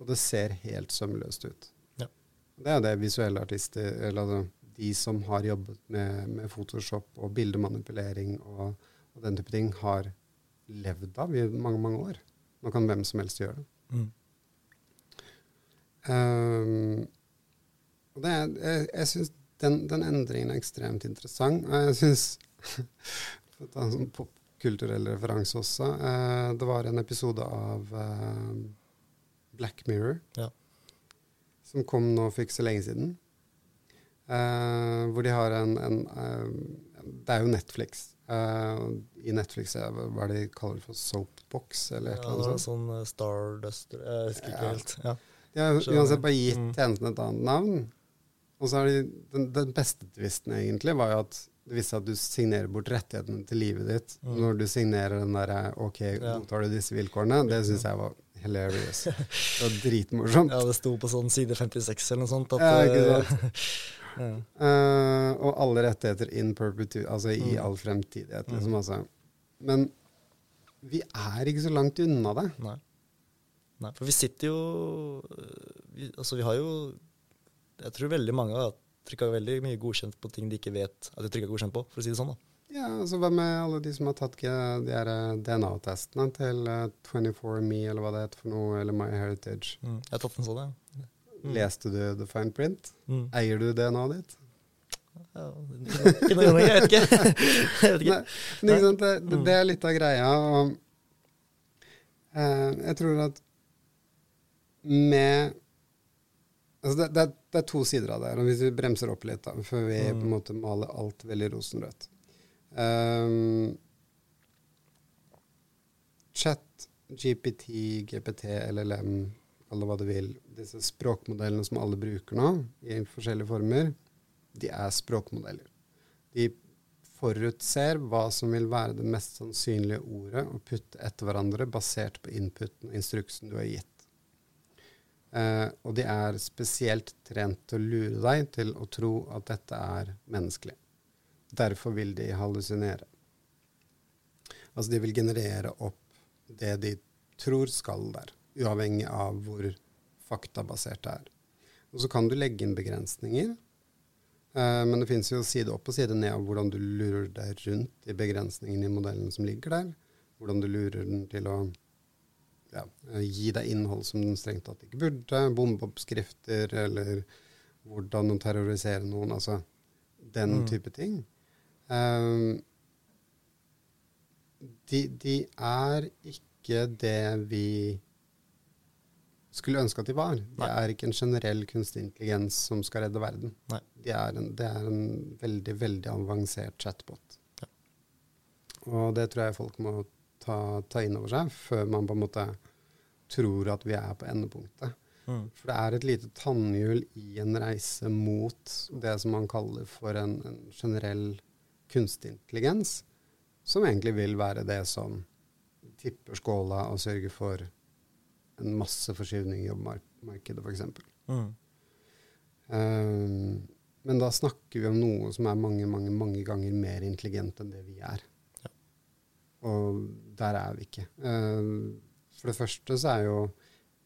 Og det ser helt sømløst ut.
Ja.
Det er det visuelle artister, eller altså de som har jobbet med, med Photoshop og bildemanipulering og, og den type ting, har levd av i mange, mange år. Nå kan hvem som helst gjøre det.
Mm.
Um, det, jeg jeg syns den, den endringen er ekstremt interessant. Og jeg syns For å ta en sånn popkulturell referanse også. eh, det var en episode av eh, Black Mirror
Ja.
som kom nå for ikke så lenge siden. Eh, hvor de har en, en eh, Det er jo Netflix. Eh, I Netflix er hva de kaller det for soapbox, eller et
Ja,
eller annet sånt.
sånn Stardust Starduster Jeg husker ikke
Ja.
helt. Ja.
De har uansett bare gitt
Mm.
tjenesten et annet navn. Og så er det, den, den beste tvisten egentlig var jo at det viste seg at du signerer bort rettighetene til livet ditt
Mm.
når du signerer den derre OK,
Ja.
godtar du disse vilkårene? Det syns jeg var hilarious. Det var dritmorsomt.
ja, det sto på sånn side 56 eller noe sånt. At,
Ja, ikke
eh,
sant?
ja.
uh, og alle rettigheter in perpetu, altså i
Mm.
all fremtidighet,
Mm.
liksom. Altså. Men vi er ikke så langt unna det.
Nei. Nei, for vi sitter jo vi, Altså, vi har jo Jeg tror veldig mange har trykka veldig mye godkjent på ting de ikke vet at de trykka godkjent på, for å si det sånn. da.
Ja, altså Hva med alle de som har tatt de her, eh, DNA-testene til eh, 24Me, eller hva det heter for noe, eller MyHeritage?
Mm. Jeg har tatt en sånn, ja. Mm.
Leste du The Fine Print?
Mm.
Eier du DNA-et ditt?
Ja, ikke noe, jeg vet ikke. jeg vet ikke.
Nei, ikke det,
Mm.
det er litt av greia. Og, eh, jeg tror at med altså det, det, det er to sider av det her. Hvis vi bremser opp litt, da, før vi på en
Mm.
måte maler alt veldig rosenrødt um, Chat, GPT, GPT, LLM, alle hva du vil. Disse språkmodellene som alle bruker nå, i forskjellige former, de er språkmodeller. De forutser hva som vil være det mest sannsynlige ordet å putte etter hverandre, basert på inputen og instruksen du har gitt. Eh, og de er spesielt trent til å lure deg til å tro at dette er menneskelig. Derfor vil de hallusinere. Altså de vil generere opp det de tror skal der, uavhengig av hvor faktabasert det er. Og så kan du legge inn begrensninger, uh, men det finnes jo side opp og side ned av hvordan du lurer deg rundt de begrensningene i modellen som ligger der. Hvordan du lurer den til å ja, gi deg innhold som den strengt tatt ikke burde. Bombeoppskrifter, eller hvordan å terrorisere noen. Altså den
Mm.
type ting. Um, de, de er ikke det vi skulle ønske at de var. Det er ikke en generell kunstig intelligens som skal redde verden.
Nei.
De er en, det er en veldig, veldig avansert chatbot.
Ja.
Og det tror jeg folk må ta, ta inn over seg før man på en måte tror at vi er på endepunktet.
Mm.
For det er et lite tannhjul i en reise mot det som man kaller for en, en generell kunstig intelligens, som egentlig vil være det som tipper skåla og sørger for en masse forskyvning i jobbmarkedet, f.eks.
Mm.
Um, men da snakker vi om noe som er mange, mange, mange ganger mer intelligent enn det vi er. Og der er vi ikke. Um, for det første så er jo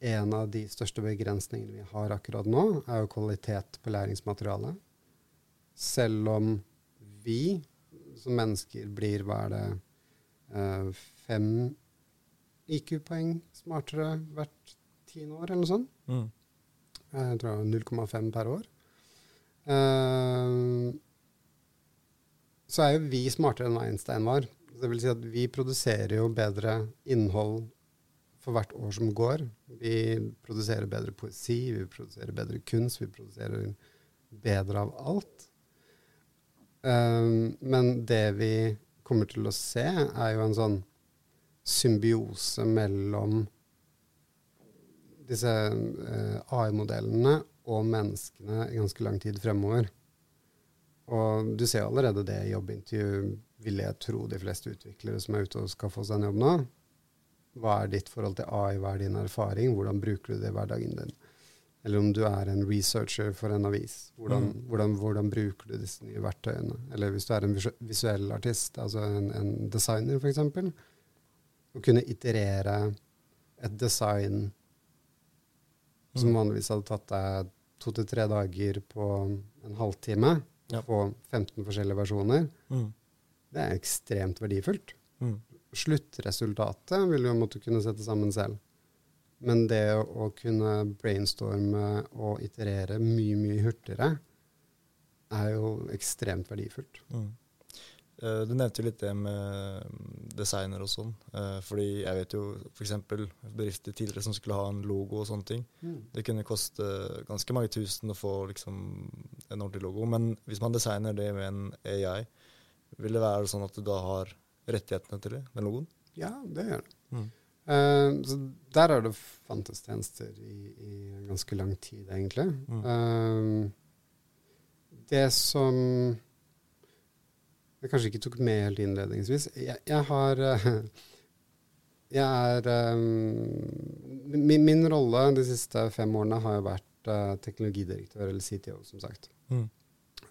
en av de største begrensningene vi har akkurat nå, er jo kvalitet på læringsmaterialet. Selv om vi som mennesker blir, hva er det, eh, fem IQ-poeng smartere hvert tiende år, eller noe sånt.
Mm.
Jeg tror det var 0,5 per år. Eh, så er jo vi smartere enn Einstein var. Det vil si at vi produserer jo bedre innhold for hvert år som går. Vi produserer bedre poesi, vi produserer bedre kunst, vi produserer bedre av alt. Um, men det vi kommer til å se, er jo en sånn symbiose mellom disse uh, AI-modellene og menneskene i ganske lang tid fremover. Og du ser allerede det i jobbintervju, vil jeg tro de fleste utviklere som er ute og skal få seg en jobb nå. Hva er ditt forhold til AI, hva er din erfaring, hvordan bruker du det i hverdagen din? eller om du er en researcher for en avis. Hvordan,
Mm.
hvordan, hvordan bruker du disse nye verktøyene? Eller hvis du er en visuell artist, altså en, en designer f.eks. Å kunne iterere et design som
Mm.
vanligvis hadde tatt deg to til tre dager på en halvtime,
Ja.
få 15 forskjellige versjoner,
Mm.
Det er ekstremt verdifullt.
Mm.
Sluttresultatet vil jo måtte kunne sette sammen selv. Men det å, kunne brainstorme og iterere mye, mye hurtigere er jo ekstremt verdifullt.
Mm. Eh, Du nevnte jo litt det med designer og sånn. eh, Fordi jeg vet jo f.eks. bedrifter tidligere som skulle ha en logo og sånne ting. Det kunne koste ganske mange tusen å få liksom en ordentlig logo. Men hvis man designer det med en AI, vil det være sånn at du da har rettighetene til det, den logoen?
Ja, det gjør det.
Mm.
Uh, så der har det fantes tjenester i, i ganske lang tid, egentlig.
Mm.
Uh, det som jeg kanskje ikke tok med helt innledningsvis Jeg, jeg har uh, Jeg er min, min rolle de siste fem årene har jo vært teknologidirektør, eller CTO, som sagt.
Mm.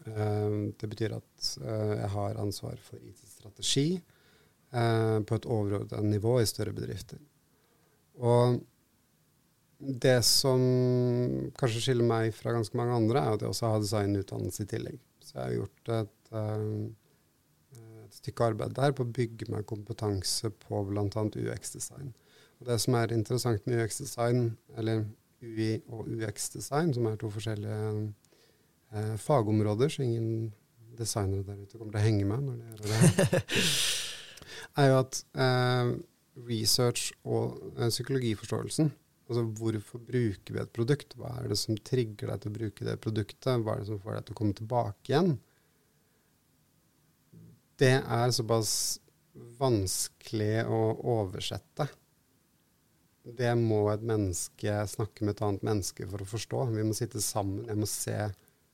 Eh, det betyr at eh, jeg har ansvar for IT-strategi eh, på et overordnet nivå i større bedrifter. Og det som kanskje skiller meg fra ganske mange andre, er at jeg også har designutdannelse i tillegg. Så jeg har gjort et, eh, et stykke arbeid der på å bygge meg kompetanse på bl.a. UX-design. Og det som er interessant med UX-design, eller UI og UX-design, som er to forskjellige eh, fagområder, så ingen designere der ute kommer til å henge med når de gjør det her, er jo at eh, research og eh, psykologiforståelsen Altså hvorfor bruker vi et produkt? Hva er det som trigger deg til å bruke det produktet? Hva er det som får deg til å komme tilbake igjen? Det er såpass vanskelig å oversette. Det må et menneske snakke med et annet menneske for å forstå. Vi må sitte sammen. Jeg må se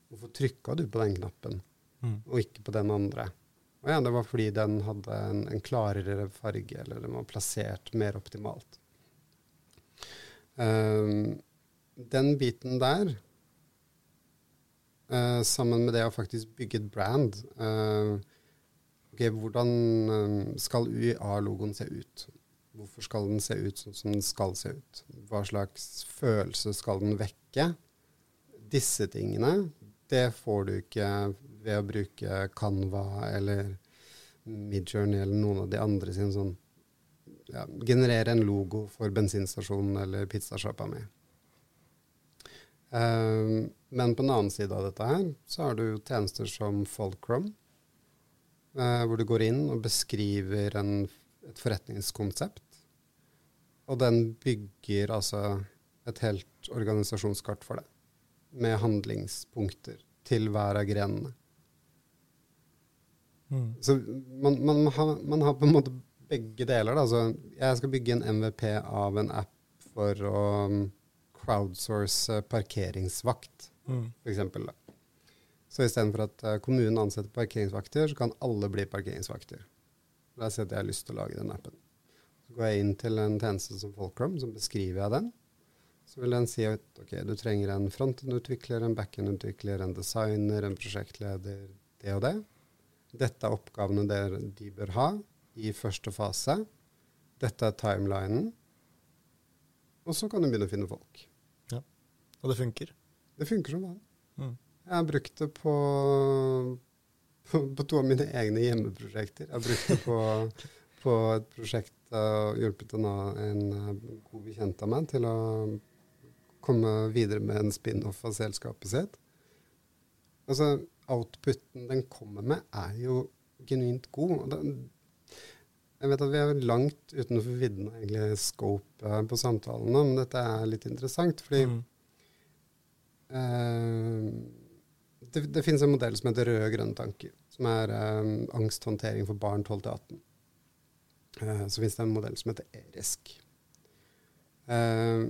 hvorfor trykka du på den knappen,
Mm.
og ikke på den andre. Og ja, det var fordi den hadde en, en klarere farge, eller den var plassert mer optimalt. Um, den biten der, uh, sammen med det å faktisk bygge et brand uh, okay, Hvordan um, skal UiA-logoen se ut? Hvorfor skal den se ut sånn som den skal se ut? Hva slags følelse skal den vekke? Disse tingene, det får du ikke ved å bruke Canva eller Midjourney eller noen av de andre sine sånn ja, generere en logo for bensinstasjonen eller pizzasjappa mi. Um, men på den annen side av dette her, så har du tjenester som Folkrom, uh, hvor du går inn og beskriver en, et forretningskonsept. Og den bygger altså et helt organisasjonskart for deg, med handlingspunkter til hver av grenene.
Mm.
Så man, man, har, man har på en måte begge deler. Da. Så jeg skal bygge en MVP av en app for å um, crowdsource parkeringsvakt,
Mm.
f.eks. Så istedenfor at uh, kommunen ansetter parkeringsvakter, så kan alle bli parkeringsvakter. Da sier jeg at jeg har lyst til å lage den appen. Så går jeg inn til en tjeneste som Folkrom, så beskriver jeg den. Så vil den si at ok, du trenger en frontend-utvikler, en backend-utvikler, en designer, en prosjektleder, det og det. Dette er oppgavene der de bør ha i første fase. Dette er timelinen. Og så kan du begynne å finne folk.
Ja, Og det funker.
Det funker som vanlig.
Mm.
Jeg har brukt det på, på, på to av mine egne hjemmeprosjekter. Jeg har brukt det på, på et prosjekt og hjulpet en, en eh, god bekjent av meg til å komme videre med en spin-off av selskapet sitt. Altså, outputen den kommer med, er jo genuint god. Jeg vet at vi er langt utenfor vidden av egentlig scope på samtalen nå, men dette er litt interessant. fordi
Mm.
Eh, det, det finnes en modell som heter røde grønne tanker, som er eh, angsthåndtering for barn 12-18. Uh, så finnes det en modell som heter ERISK. Eh,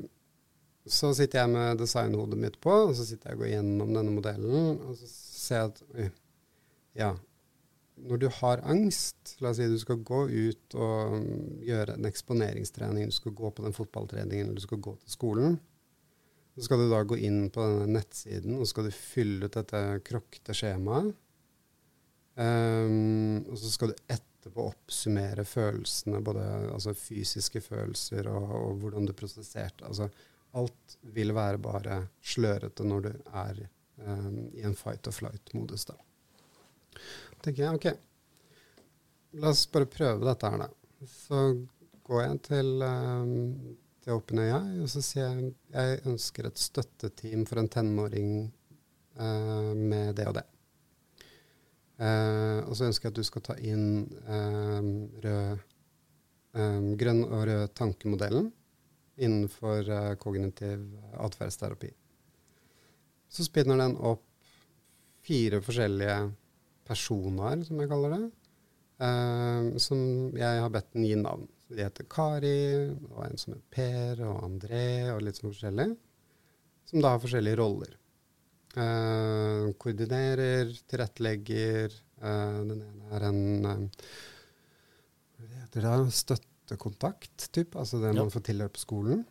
så sitter jeg med designhodet mitt på, og så sitter jeg og går gjennom denne modellen, og så ser jeg at ja, når du har angst, la oss si du skal gå ut og mm, gjøre en eksponeringstrening, du skal gå på den fotballtreningen, eller du skal gå til skolen, Så skal du da gå inn på denne nettsiden og så skal du fylle ut dette krokte skjemaet. Um, og så skal du etterpå oppsummere følelsene, både altså fysiske følelser og, og, hvordan du prosesserte. Altså, alt vil være bare slørete når du er um, i en fight or flight-modus. da. tenker jeg, ok, la oss bare prøve dette her, da. Så går jeg til um, til OpenAI, og så sier jeg jeg ønsker et støtteteam for en tenåring uh, med det og det. Uh, og så ønsker jeg at du skal ta inn um, rød, grønn og rød tankemodellen innenfor uh, kognitiv atferdsterapi. Så spinner den opp fire forskjellige personer, som jeg kaller det, som jeg har bedt den gi navn. De heter Kari, og en som heter Per, og André, og litt sånn forskjellig. Som da har forskjellige roller. Eh, koordinerer, tilrettelegger. Eh, den ene er en eh, Hva heter det? Støttekontakt, typ. Altså det ja. man får tilhørt på skolen.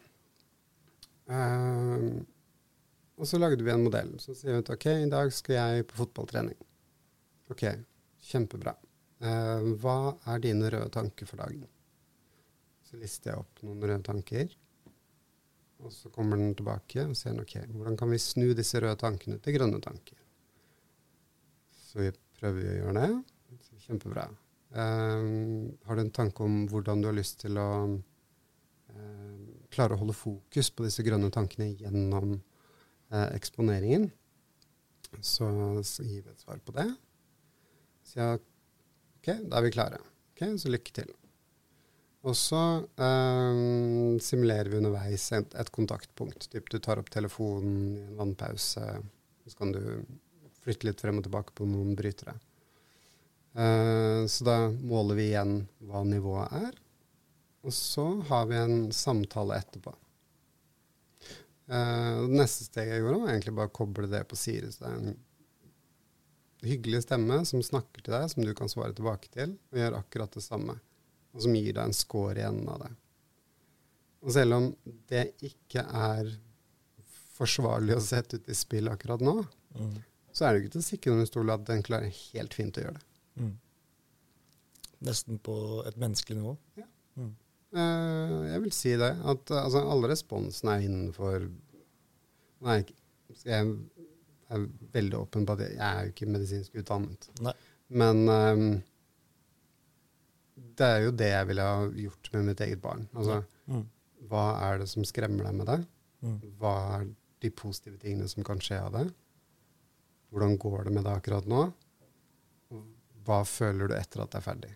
Uh, og så lagde vi en modell. Så sier vi at OK, i dag skal jeg på fotballtrening. OK, kjempebra. Uh, hva er dine røde tanker for dagen? Så lister jeg opp noen røde tanker. Og så kommer den tilbake og sier ok, hvordan kan vi snu disse røde tankene til grønne tanker? Så vi prøver å gjøre det. Kjempebra. Um, har du en tanke om hvordan du har lyst til å um, klare å holde fokus på disse grønne tankene gjennom uh, eksponeringen? Så, så, gir vi et svar på det. Så ja, OK, da er vi klare. Ok, Så lykke til. Og så um, simulerer vi underveis et, et kontaktpunkt. Typ du tar opp telefonen i en vannpause, så kan du flytte litt frem og tilbake på noen brytere. Uh, så da måler vi igjen hva nivået er, og så har vi en samtale etterpå. Uh, det neste steget jeg gjorde, var egentlig bare å koble det på Siri. Så det er en hyggelig stemme som snakker til deg, som du kan svare tilbake til, og gjør akkurat det samme og som gir deg en score igjen av det. Og selv om det ikke er forsvarlig å sette ut i spill akkurat nå, mm. så er det jo ikke til å stikke under stol at den klarer helt fint å gjøre det. Mm.
Nesten på et menneskelig nivå?
Ja. Mm. Uh, jeg vil si det. At uh, altså, alle responsene er innenfor Nei, jeg er veldig åpen på at jeg, jeg er jo ikke medisinsk utdannet. Nei. Men um, det er jo det jeg ville ha gjort med mitt eget barn. Altså, mm. hva er det som skremmer deg med det? Mm. Hva er de positive tingene som kan skje av det? Hvordan går det med det akkurat nå? Hva føler du etter at det er ferdig?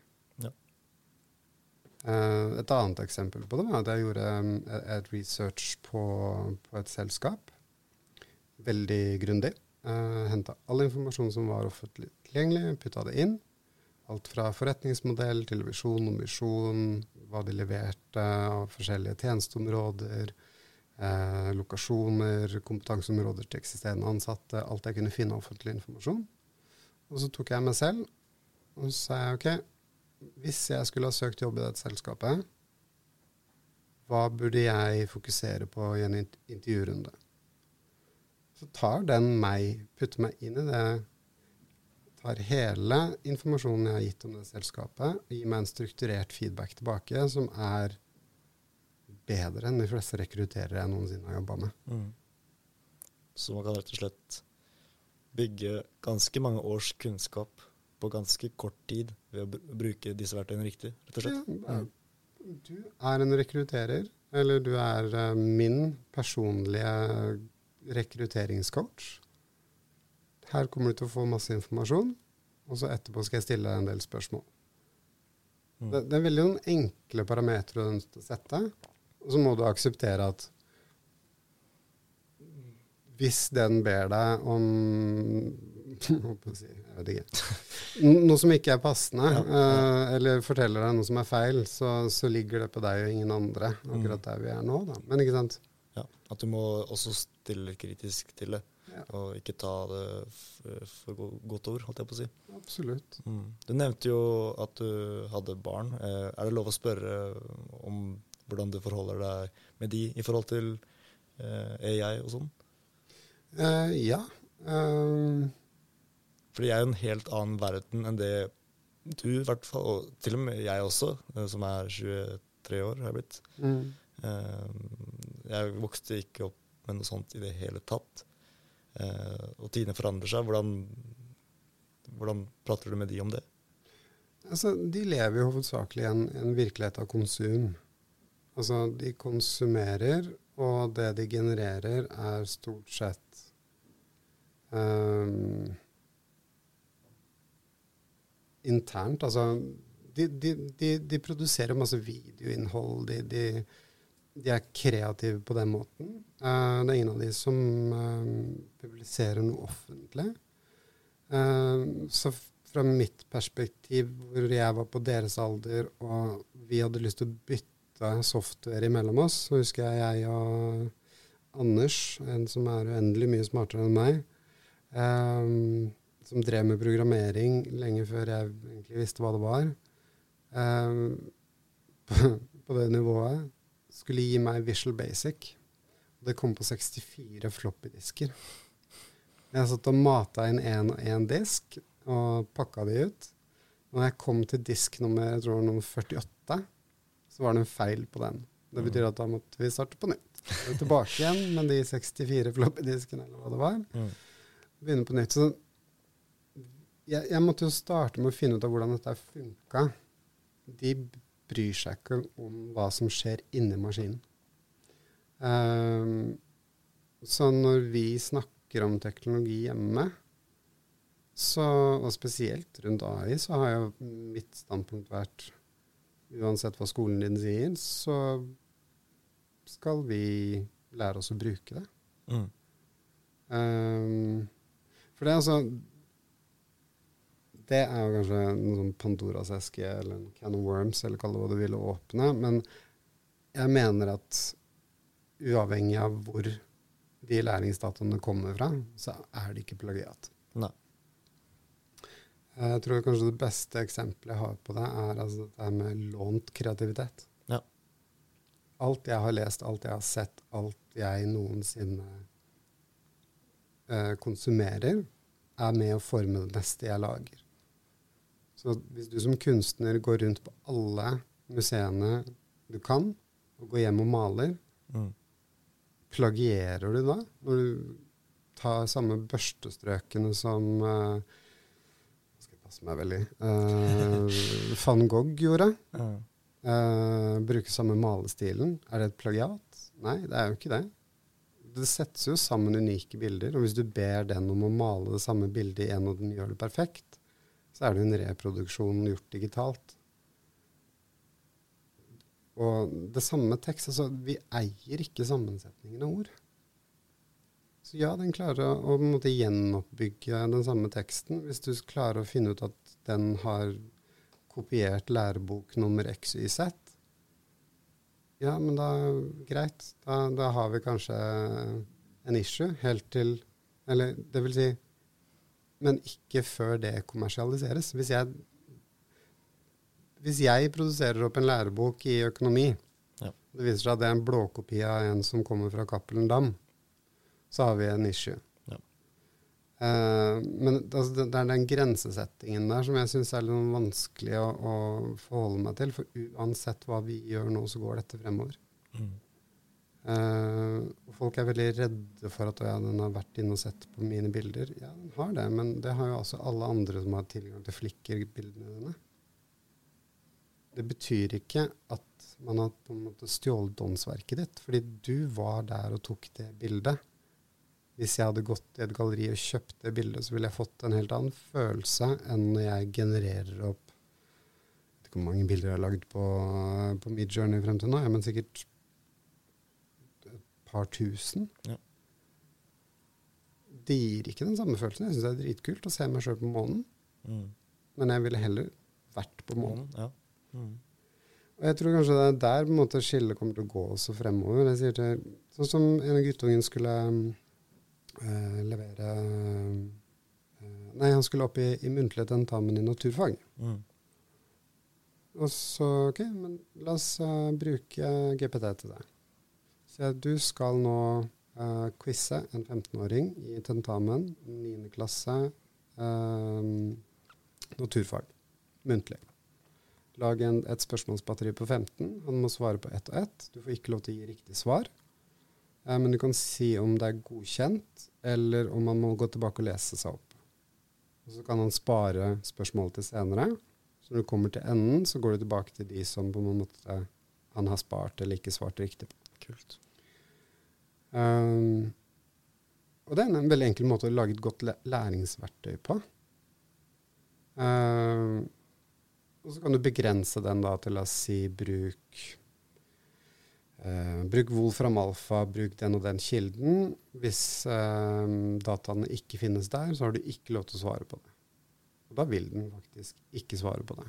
Ja. Uh, et annet eksempel på det var at jeg gjorde um, et research på, på, et selskap. Veldig grundig. Uh, Henta all informasjon som var offentlig tilgjengelig, putta det inn. Alt fra forretningsmodell til visjon og misjon, hva de leverte av forskjellige tjenesteområder, eh, lokasjoner, kompetanseområder til eksisterende ansatte. Alt jeg kunne finne av offentlig informasjon. Og så tok jeg meg selv og så sa jeg OK, hvis jeg skulle ha søkt jobb i dette selskapet, hva burde jeg fokusere på i en intervjurunde? Så tar den meg, putter meg inn i det tar hele informasjonen jeg har gitt om det selskapet, og gir meg en strukturert feedback tilbake som er bedre enn de fleste rekrutterere jeg noensinne har jobba med. Mm.
Så man kan rett og slett bygge ganske mange års kunnskap på ganske kort tid ved å bruke disse verktøyene riktig, rett og slett. Ja,
du er en rekrutterer, eller du er uh, min personlige rekrutteringscoach. Her kommer du til å få masse informasjon, og så etterpå skal jeg stille deg en del spørsmål. Mm. Det, det, er veldig noen enkle parametere du å sette, og så må du akseptere at hvis den ber deg om Jeg vet ikke. Noe som ikke er passende, ja, ja. Uh, eller forteller deg noe som er feil, så, så, ligger det på deg og ingen andre, akkurat mm. der vi er nå. Da. Men ikke sant?
Ja, At du må også stille kritisk til det. Ja. Og ikke ta det for godt ord, holdt jeg på å si.
Absolutt. Mm.
Du nevnte jo at du hadde barn. Eh, er det lov å spørre om hvordan du forholder deg med de i forhold til eh, AI og sånn?
Uh, ja. Eh,
For jeg er jo en helt annen verden enn det du, i hvert fall, og til og med jeg også, eh, som er 23 år, har jeg blitt.
mm.
Eh, Jeg vokste ikke opp med noe sånt i det hele tatt. Eh, Og tidene forandrer seg. Hvordan, hvordan prater du med de om det?
Altså, de lever jo hovedsakelig i en, en virkelighet av konsum. Altså, de konsumerer, og det de genererer, er stort sett ehm, internt. Altså, de, de, de, de produserer masse videoinnhold. De, er kreative på den måten. Uh, det er ingen av de som uh, publiserer noe offentlig. Uh, så fra mitt perspektiv, hvor jeg var på deres alder, og vi hadde lyst til å bytte software imellom oss, så husker jeg jeg og Anders, en som er uendelig mye smartere enn meg, eh, som drev med programmering lenge før jeg egentlig visste hva det var, eh, på, på det nivået, skulle gi meg Visual Basic. Det kom på 64 floppy-disker. Jeg satt og mata inn én og én disk, og pakka de ut. Når jeg kom til disk nummer, jeg tror nummer 48, så var det en feil på den. Det betyr at da måtte vi starte på nytt. Tilbake igjen med de 64 floppy-diskene, eller hva det var.
Mm.
Begynne på nytt. Så jeg, jeg måtte jo starte med å finne ut av hvordan dette funka. De bryr seg ikke om hva som skjer inni maskinen. Um, så når vi snakker om teknologi hjemme, så, og spesielt rundt AI, så har jo mitt standpunkt vært uansett hva skolen din sier, så skal vi lære oss å bruke det.
Mm.
Um, for det er altså Det er jo kanskje noe sånn Pandoras eske eller en can of worms, eller kall det hva du vil, å åpne. Men jeg mener at uavhengig av hvor de læringsdataene kommer fra, så er det ikke plagiat.
Nei.
Jeg tror kanskje det beste eksempelet jeg har på det, er altså dette med lånt kreativitet.
Ja.
Alt jeg har lest, alt jeg har sett, alt jeg noensinne eh, konsumerer, er med å forme det neste jeg lager. Så hvis du som kunstner går rundt på alle museene du kan, og går hjem og maler,
Mm.
plagierer du da? Når du tar samme børstestrøkene som uh, skal jeg passe meg veldig uh, Van Gogh gjorde.
Mm.
Uh, bruker samme malestilen. Er det et plagiat? Nei, det er jo ikke det. Det settes jo sammen unike bilder, og hvis du ber den om å male det samme bildet igjen, og den gjør det perfekt, så er det en reproduksjon gjort digitalt. Og det samme tekst altså Vi eier ikke sammensetningen av ord. Så ja, den klarer å, måte gjenoppbygge den samme teksten. Hvis du klarer å finne ut at den har kopiert lærebok nummer x, y, z, ja, men da greit. Da, da har vi kanskje en issue helt til Eller det vil si Men ikke før det kommersialiseres. Hvis jeg hvis jeg produserer opp en lærebok i økonomi,
Ja.
det viser seg at det er en blåkopi av en som kommer fra Cappelen Dam, så har vi en issue.
Ja.
Uh, men altså, det, det er den grensesettingen der som jeg syns er litt vanskelig å, å forholde meg til. For uansett hva vi gjør nå, så går dette fremover.
Mm.
Og folk er veldig redde for at ja, den har vært inne og sett på mine bilder. Ja, den har det, men det har jo også alle andre som har tilgang til flikker-bildene dine. Det betyr ikke at man har på en måte stjålet åndsverket ditt, fordi du var der og tok det bildet. Hvis jeg hadde gått i et galleri og kjøpt det bildet, så ville jeg fått en helt annen følelse enn når jeg genererer opp Jeg vet ikke hvor mange bilder jeg har lagd på, på Midjourney frem til nå, men sikkert par tusen.
Ja.
Det gir ikke den samme følelsen. Jeg syns det er dritkult å se meg sjøl på månen,
Mm.
men jeg ville heller vært på månen.
Ja. Mm.
Og jeg tror kanskje det er der på en måte skillet kommer til å gå også fremover. Jeg sier til, sånn som en av guttungen skulle øh, levere øh, Nei, han skulle opp i, i muntlig tentamen i naturfag.
Mm.
Og så OK, men la oss uh, bruke GPT til det. Si du skal nå uh, quize en 15-åring i tentamen, 9. klasse, uh, naturfag, muntlig. Lag en, et spørsmålsbatteri på 15. Han må svare på ett og ett. Du får ikke lov til å gi riktig svar. Uh, men du kan si om det er godkjent, eller om han må gå tilbake og lese seg opp. Og så kan han spare spørsmålet til senere. Så når du kommer til enden, så går du tilbake til de som på en måte han har spart eller ikke svart riktig på.
Kult.
Um, og det er en veldig enkel måte å lage et godt læringsverktøy på. Um, og så kan du begrense den da til å si bruk uh, Bruk Wolfram Alfa, bruk den og den kilden. Hvis uh, dataene ikke finnes der, så har du ikke lov til å svare på det. Og da vil den faktisk ikke svare på det.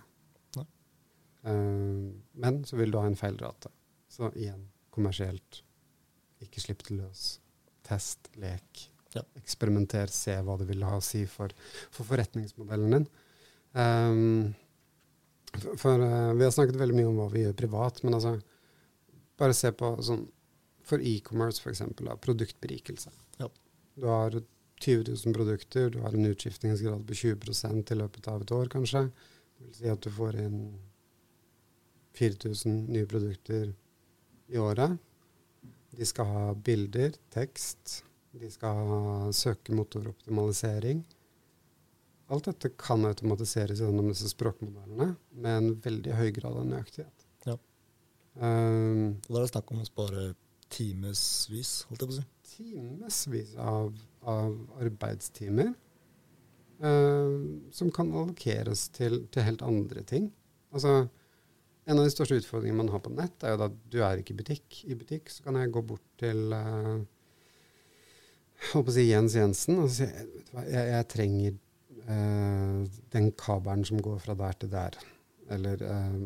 Uh, men så vil du ha en feilrate. Så igjen kommersielt. Ikke slipp det løs. Test, lek.
Ja.
Eksperimenter, se hva det vil ha å si for, for forretningsmodellen din. Um, for, for uh, Vi har snakket veldig mye om hva vi gjør privat, men altså bare se på sånn For e-commerce, f.eks. Produktberikelse.
Ja.
Du har 20 000 produkter, du har en utskiftingsgrad på 20% i løpet av et år, kanskje. Det vil si at du får inn 4000 nye produkter i året. De skal ha bilder, tekst. De skal ha søkemotoroptimalisering. Alt dette kan automatiseres gjennom disse språkmodellene med en veldig høy grad av nøyaktighet.
Ja.
Um,
da er det snakk om å spare timevis, holdt jeg på å si.
timevis av, av arbeidstimer uh, som kan allokeres til, til helt andre ting. Altså, en av de største utfordringene man har på nett, er jo at du er ikke i butikk. I butikk så kan jeg gå bort til uh, håper å si Jens Jensen og si jeg, jeg trenger uh, den kabelen som går fra der til der. Eller uh,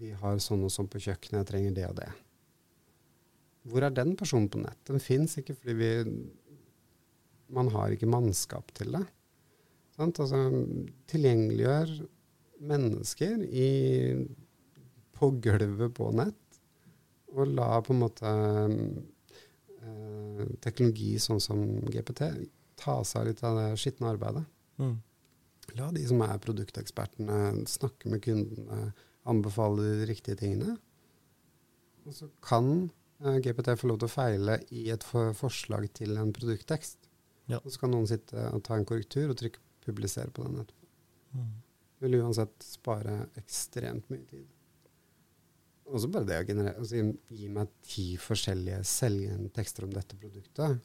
vi har sånn og sånn på kjøkkenet, jeg trenger det og det. Hvor er den personen på nett? Den fins ikke fordi vi Man har ikke mannskap til det. Sant? Altså, tilgjengeliggjør mennesker i, på gulvet på nett, og la på en måte eh, teknologi sånn som GPT ta seg litt av det skitne arbeidet.
Mm.
La de som er produktekspertene, snakke med kundene, anbefale de riktige tingene. Og så kan eh, GPT få lov til å feile i et for forslag til en produkttekst.
Ja.
Og så kan noen sitte og ta en korrektur og trykke 'publisere' på den etterpå.
Mm.
Vil uansett spare ekstremt mye tid. Og så bare det å generere altså, Gi meg ti forskjellige selgende tekster om dette produktet.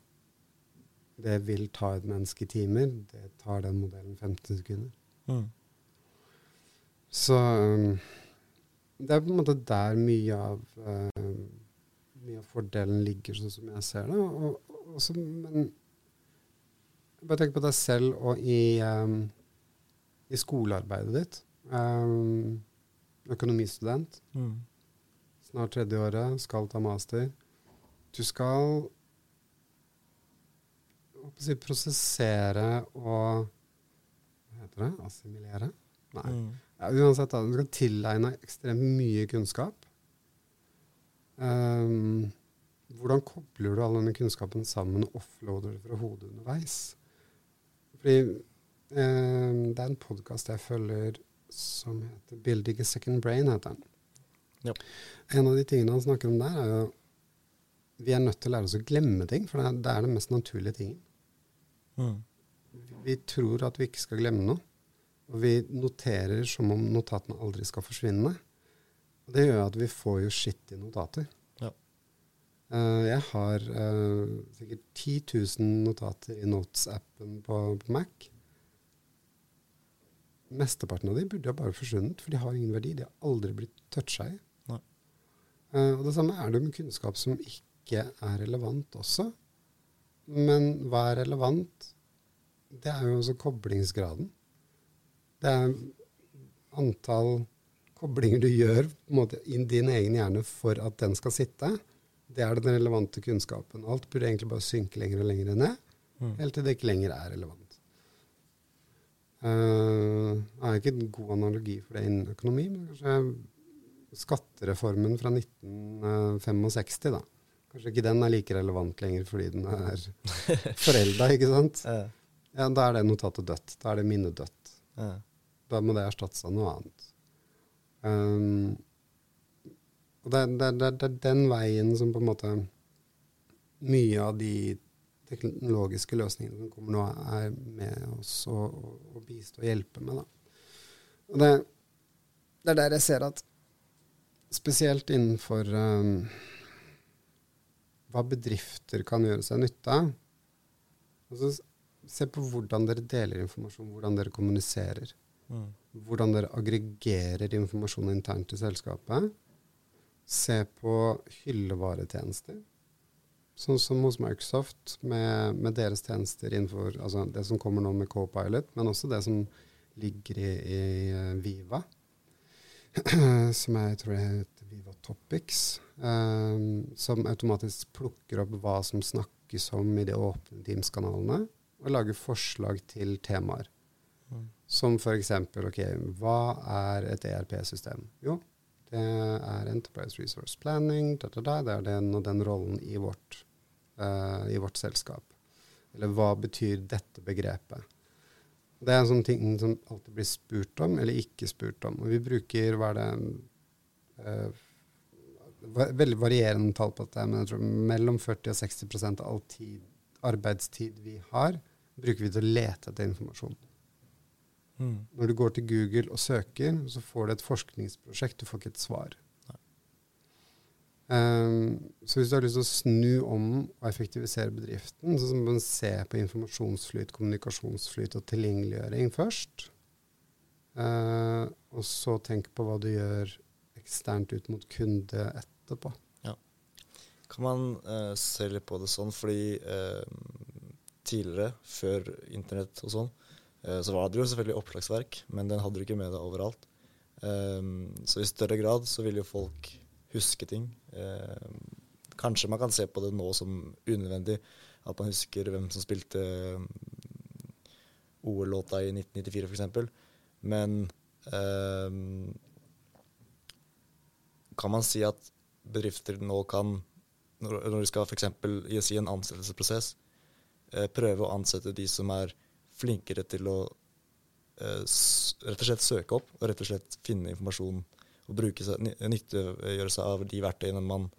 Det vil ta et menneske timer. Det tar den modellen 15 sekunder.
Mm.
Så um, det er på en måte der mye av, uh, mye av fordelen ligger, sånn som jeg ser det. Og, og, også, men bare tenk på deg selv og i, um, i skolearbeidet ditt. Um, økonomistudent,
Mm.
Snart tredje året, skal ta master. Du skal si, prosessere og Hva heter det? Assimilere? Nei.
Mm.
Ja, uansett, da, du skal tilegne ekstremt mye kunnskap. Um, hvordan kobler du all denne kunnskapen sammen og offloader det fra hodet underveis? Fordi um, det er en podkast jeg følger som heter 'Building a Second Brain'. heter den.
Ja.
En av de tingene han snakker om der, er jo vi er nødt til å lære oss å glemme ting, for det er, det er den mest naturlige tingen.
Mm.
Vi tror at vi ikke skal glemme noe. Og vi noterer som om notatene aldri skal forsvinne. Og det gjør at vi får jo skitt i notater.
Ja.
Uh, jeg har uh, sikkert 10 000 notater i Notes-appen på, på Mac. Mesteparten av de burde ha bare forsvunnet, for de har ingen verdi. De har aldri blitt toucha i. Eh, og det samme er det med kunnskap som ikke er relevant også. Men hva er relevant? Det er jo også koblingsgraden. Det er antall koblinger du gjør på en måte, i din egen hjerne for at den skal sitte. Det er den relevante kunnskapen. Alt burde egentlig bare synke lenger og lenger ned,
Mm.
helt til det ikke lenger er relevant. Uh, det er ikke en god analogi for det innen økonomi, men kanskje skattereformen fra 1965 da, kanskje ikke den er like relevant lenger fordi den er forelda, ikke sant?
Ja.
Da er det notatet dødt. Da er det minnet dødt.
Ja.
Da må det erstattes av noe annet. Um, og det, det, det, det er den veien som på en måte mye av de teknologiske løsningene som kommer nå, er med oss å, og, å bistå og hjelpe med. Da. Og det, det er der jeg ser at spesielt innenfor um, hva bedrifter kan gjøre seg nytte av altså, Se på hvordan dere deler informasjon, hvordan dere kommuniserer
Mm.
hvordan dere aggregerer informasjon internt i selskapet. Se på hyllevaretjenester. Sånn som hos Microsoft med, med deres tjenester innenfor altså det som kommer nå med Copilot, men også det som ligger i, i eh, Viva. som jeg tror heter Viva Topics. um, som automatisk plukker opp hva som snakkes om i de åpne Teams-kanalene, og lager forslag til temaer.
Mm.
Som f.eks. ok, hva er et ERP-system? Jo, det er Enterprise Resource Planning. Da, da, da, det er den og den rollen i vårt, uh, i vårt selskap. Eller hva betyr dette begrepet? Det er en sånn ting som alltid blir spurt om, eller ikke spurt om. Og vi bruker hva er det eh, Veldig varierende tall på dette, men jeg tror mellom 40 og 60% av all tid, arbeidstid vi har, bruker vi til å lete etter informasjon.
Mm.
Når du går til Google og søker, så får du et forskningsprosjekt, du får ikke et svar. Um, så hvis du har lyst til å snu om og effektivisere bedriften, så må man se på informasjonsflyt, kommunikasjonsflyt og tilgjengeliggjøring først. Uh, og så tenk på hva du gjør eksternt ut mot kunde etterpå.
Kan man uh, se litt på det sånn, fordi uh, tidligere, før internett og sånn, eh, så var det jo selvfølgelig oppslagsverk, men den hadde du ikke med deg overalt. Um, så i større grad så vil jo folk huske ting. Um, kanskje man kan se på det nå som unødvendig, at man husker hvem som spilte um, OL-låta i 1994 f.eks. Men um, kan man si at bedrifter nå kan, når de skal f.eks. i en ansettelsesprosess, eh, prøve å ansette de som er flinkere til å eh, rett og slett søke opp og rett og slett finne informasjon og bruke seg, ny- nyttiggjøre seg av de verktøyene man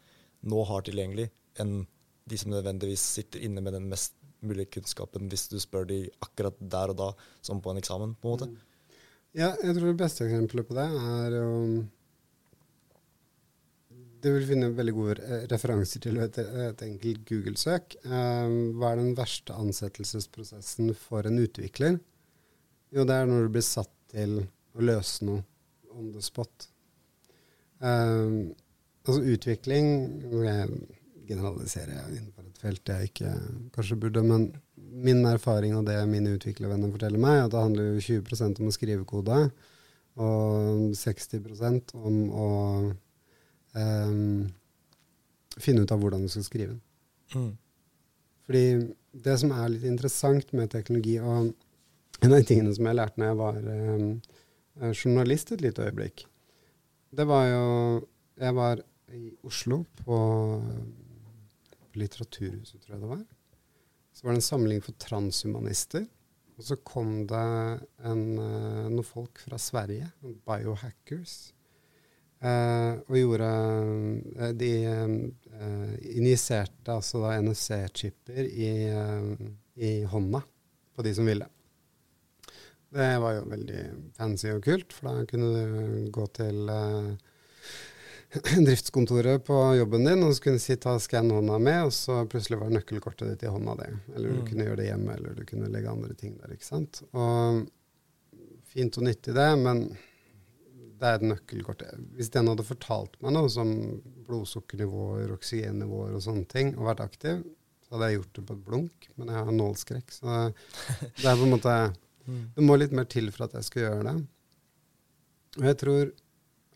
nå har tilgjengelig, enn de som nødvendigvis sitter inne med den mest mulige kunnskapen hvis du spør de akkurat der og da, som på en eksamen, på en måte.
Ja, jeg tror det beste eksempelet på det er um, Du vil finne veldig gode referanser til et, et enkelt Google-søk. Um, hva er den verste ansettelsesprosessen for en utvikler? Jo, det er når du blir satt til å løse noe on the spot. Eh, altså utvikling hvor jeg generaliserer innenfor et felt jeg ikke kanskje burde, men min erfaring og det mine utviklervenner forteller meg, at det handler jo 20% om å skrive kode, og 60% om å em, finne ut av hvordan du skal skrive den.
Mm.
Fordi det som er litt interessant med teknologi, og en av de tingene som jeg lærte når jeg var eh, journalist et lite øyeblikk, det var jo Jeg var i Oslo på, på Litteraturhuset, tror jeg det var. Så var det en samling for transhumanister. Og så kom det en, eh, noen folk fra Sverige, biohackers, eh, og gjorde eh, De eh, injiserte altså da NFC-chipper i, eh, i hånda på de som ville. Det var jo veldig fancy og kult, for da kunne du gå til eh, driftskontoret på jobben din, og så kunne du si ta skann hånda med, og så plutselig var nøkkelkortet ditt i hånda di. Eller du
Mm.
kunne gjøre det hjemme, eller du kunne legge andre ting der. ikke sant? Og fint og nyttig det, men det er et nøkkelkort. Hvis den hadde fortalt meg noe som blodsukkernivåer, oksygennivåer og sånne ting, og vært aktiv, så hadde jeg gjort det på et blunk. Men jeg har nålskrekk, så det er på en måte
Mm.
det må litt mer til for at jeg skal gjøre det. Og jeg tror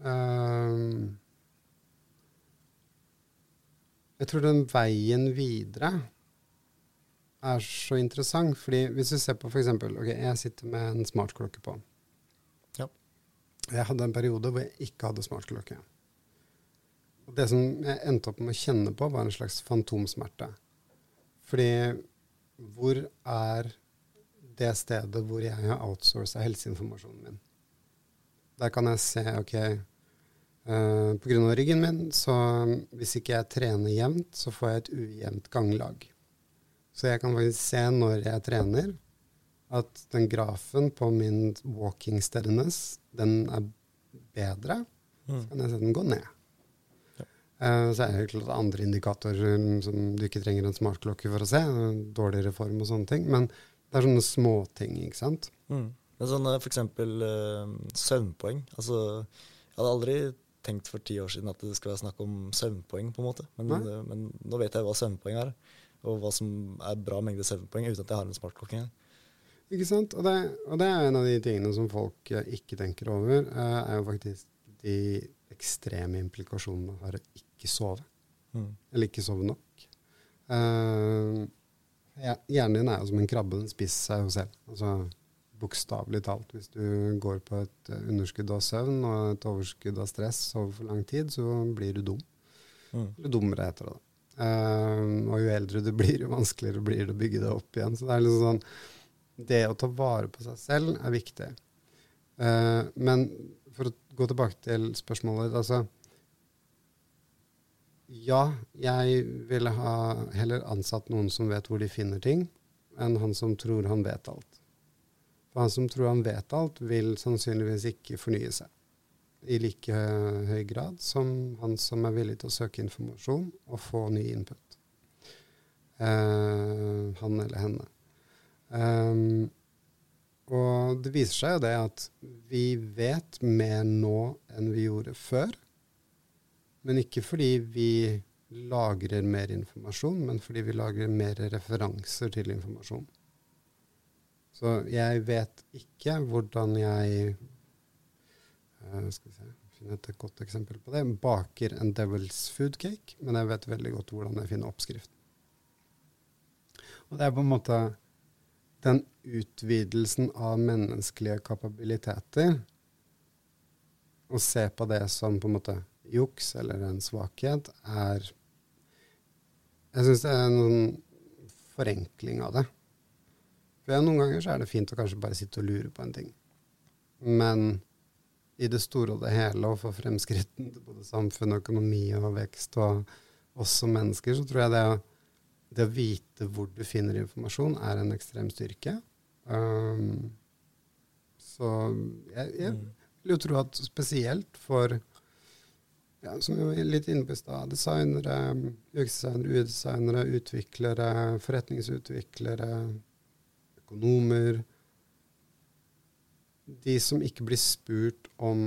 ehm, Jeg tror den veien videre er så interessant. fordi hvis du ser på f.eks. Ok, jeg sitter med en smartklokke på.
Ja.
Jeg hadde en periode hvor jeg ikke hadde smartklokke. Og det som jeg endte opp med å kjenne på, var en slags fantomsmerte. Fordi hvor er det stedet hvor jeg har outsourca helseinformasjonen min? Der kan jeg se ok, uh, på grunn av ryggen min, så hvis ikke jeg trener jevnt, så får jeg et ujevnt ganglag. Så jeg kan faktisk se når jeg trener, at den grafen på min walking steadiness, den er bedre. Så kan jeg se den gå ned. Uh, så er det klart andre indikatorer som du ikke trenger en smartklokke for å se. Dårligere form og sånne ting. Men det er sånne småting, ikke sant.
Mm. Men sånn for eksempel uh, søvnpoeng. Altså, jeg hadde aldri tenkt for ti år siden at det skulle være snakk om søvnpoeng, på en måte. Men, uh, men, nå vet jeg hva søvnpoeng er, og hva som er bra mengde søvnpoeng, uten at jeg har en smartklokke.
Ikke sant. Og det, og det, er en av de tingene som folk ikke tenker over, er jo faktisk de ekstreme implikasjonene av å ikke sove. Mm. Eller ikke sove nok. Uh, hjernen din er jo som en krabbe, den spiser seg jo selv. Altså Bokstavelig talt. Hvis du går på et underskudd av søvn og et overskudd av stress over for lang tid, så blir du dum. Mm. Eller dummere etter det. Uh, og jo eldre du blir, jo vanskeligere blir det å bygge det opp igjen. Så det er liksom sånn Det å ta vare på seg selv er viktig. Uh, men for å gå tilbake til spørsmålet ditt, altså Ja, jeg ville ha heller ansatt noen som vet hvor de finner ting, enn han som tror han vet alt. For han som tror han vet alt, vil sannsynligvis ikke fornye seg i like høy grad som han som er villig til å søke informasjon og få ny input. Uh, han eller henne. Um, og det viser seg jo det at vi vet mer nå enn vi gjorde før. Men ikke fordi vi lagrer mer informasjon, men fordi vi lagrer mer referanser til informasjon. Så jeg vet ikke hvordan jeg uh, Skal vi se, finne et godt eksempel på det. Baker en Devil's Food Cake, men jeg vet veldig godt hvordan jeg finner oppskriften. Og det er på en måte den utvidelsen av menneskelige kapabiliteter Å se på det som på en måte juks eller en svakhet, er Jeg syns det er noen forenkling av det. For Noen ganger så er det fint å kanskje bare sitte og lure på en ting. Men i det store og det hele, og for fremskritten til både samfunn, økonomi og vekst, og oss som mennesker, så tror jeg det det å vite hvor du finner informasjon, er en ekstrem styrke. Um, så jeg, jeg, mm. vil jo tro at spesielt for ja, som vi var litt inne på i stad, designere, UX-designere, UD-designere, utviklere, forretningsutviklere, økonomer. De som ikke blir spurt om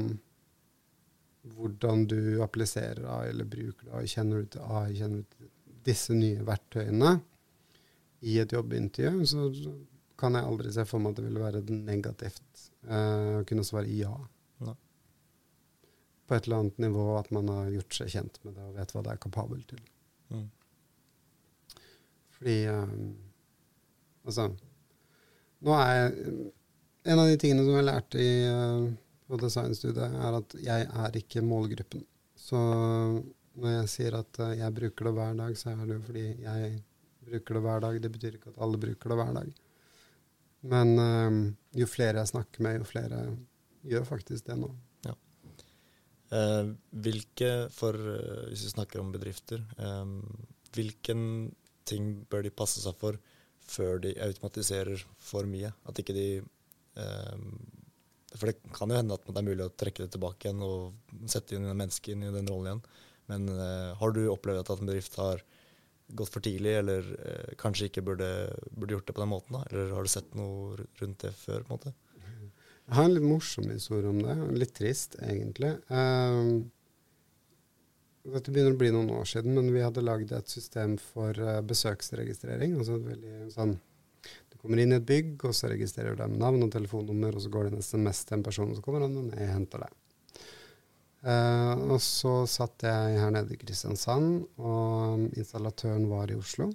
hvordan du appliserer AI eller bruker AI, kjenner du til AI, kjenner du til disse nye verktøyene? I et jobbintervju, så kan jeg aldri se for meg at det ville være negativt uh, å kunne svare ja. På et eller annet nivå at man har gjort seg kjent med det og vet hva det er kapabel til. Mm. Fordi um, Altså Nå er jeg En av de tingene som jeg lærte i, uh, på designstudiet, er at jeg er ikke målgruppen. Så når jeg sier at uh, jeg bruker det hver dag, så er det jo fordi jeg bruker det hver dag. Det betyr ikke at alle bruker det hver dag. Men uh, jo flere jeg snakker med, jo flere gjør faktisk det nå.
Uh, hvilke, for hvis vi snakker om bedrifter, um, hvilken ting bør de passe seg for før de automatiserer for mye? At ikke de For det kan jo hende at det er mulig å trekke det tilbake igjen og sette inn en menneske inn i den rollen igjen. Men har du opplevd at en bedrift har gått for tidlig, eller kanskje ikke burde, burde, gjort det på den måten? da? Eller har du sett noe rundt det før? på en måte?
Jeg har en litt morsom historie om det. Litt trist, egentlig. Um, dette begynner å bli noen år siden, men vi hadde lagd et system for uh, besøksregistrering. altså veldig sånn Du kommer inn i et bygg, og så registrerer med navn og telefonnummer, og så går det en SMS til en person, og så kommer han og henter deg. Uh, og så satt jeg her nede i Kristiansand, og installatøren var i Oslo.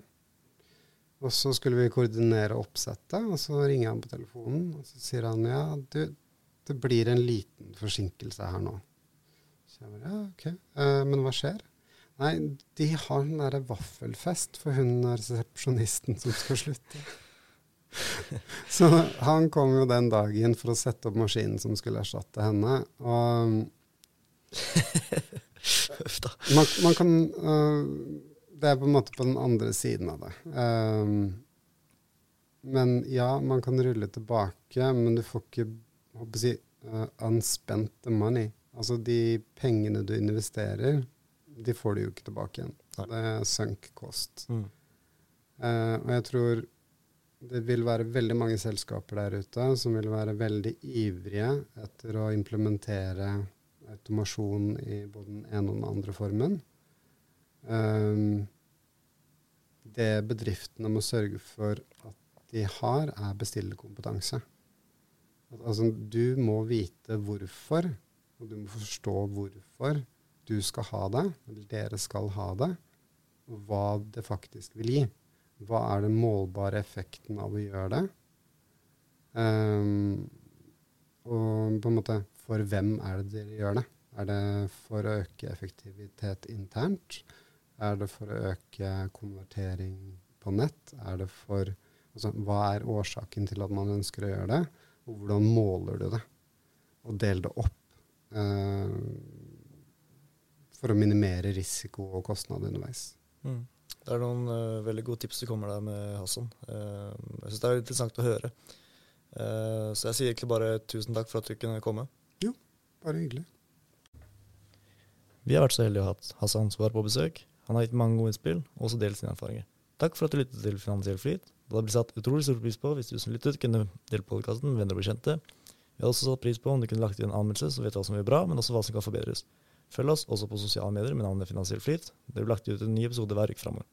Og så skulle vi koordinere oppsettet, og så ringer han på telefonen, og så sier han ja, du, det blir en liten forsinkelse her nå. Så jeg bare ja, ok, uh, men hva skjer? Nei, de har den derre vaffelfest for hun resepsjonisten som skal slutte. Så han kom jo den dagen for å sette opp maskinen som skulle erstatte henne. Og man, man kan øh, Det er på en måte på den andre siden av det. Um, men ja, man kan rulle tilbake, men du får ikke håper jeg, uh, unspent the money. Altså de pengene du investerer, de får du jo ikke tilbake igjen.
Nei.
Det er sunk cost.
Mm.
Uh, og jeg tror det vil være veldig mange selskaper der ute som vil være veldig ivrige etter å implementere automasjon i både den ene og den andre formen. Um, det bedriftene må sørge for at de har, er bestillerkompetanse. Altså, du må vite hvorfor, og du må forstå hvorfor du skal ha det, eller dere skal ha det, og hva det faktisk vil gi. Hva er den målbare effekten av å gjøre det? Um, og på en måte, for hvem er det dere gjør det? Er det for å øke effektivitet internt? Er det for å øke konvertering på nett? Er det for altså, Hva er årsaken til at man ønsker å gjøre det? Og hvordan måler du det? Og del det opp. eh, for å minimere risiko og kostnad underveis.
Mm. Det er noen uh, veldig gode tips du kommer der med, Hassan. Uh, jeg syns det er interessant å høre. Uh, så jeg sier egentlig bare tusen takk for at du kunne komme.
Jo, Bare hyggelig.
Vi har vært så heldige å ha hatt Hassan Svar på besøk. Han har gitt mange gode innspill, og også delt sine erfaringer. Takk for at du lyttet til Finansiell flyt. Det hadde blitt satt utrolig stor pris på hvis du som lyttet, kunne delt podkasten med venner og bekjente. Vi hadde også satt pris på om du kunne lagt inn en anmeldelse, så vet du hva som gjør bra, men også hva som kan forbedres. Følg oss også på sosiale medier med navnet Finansiell flyt. Det blir lagt ut en ny episode hver uke framover.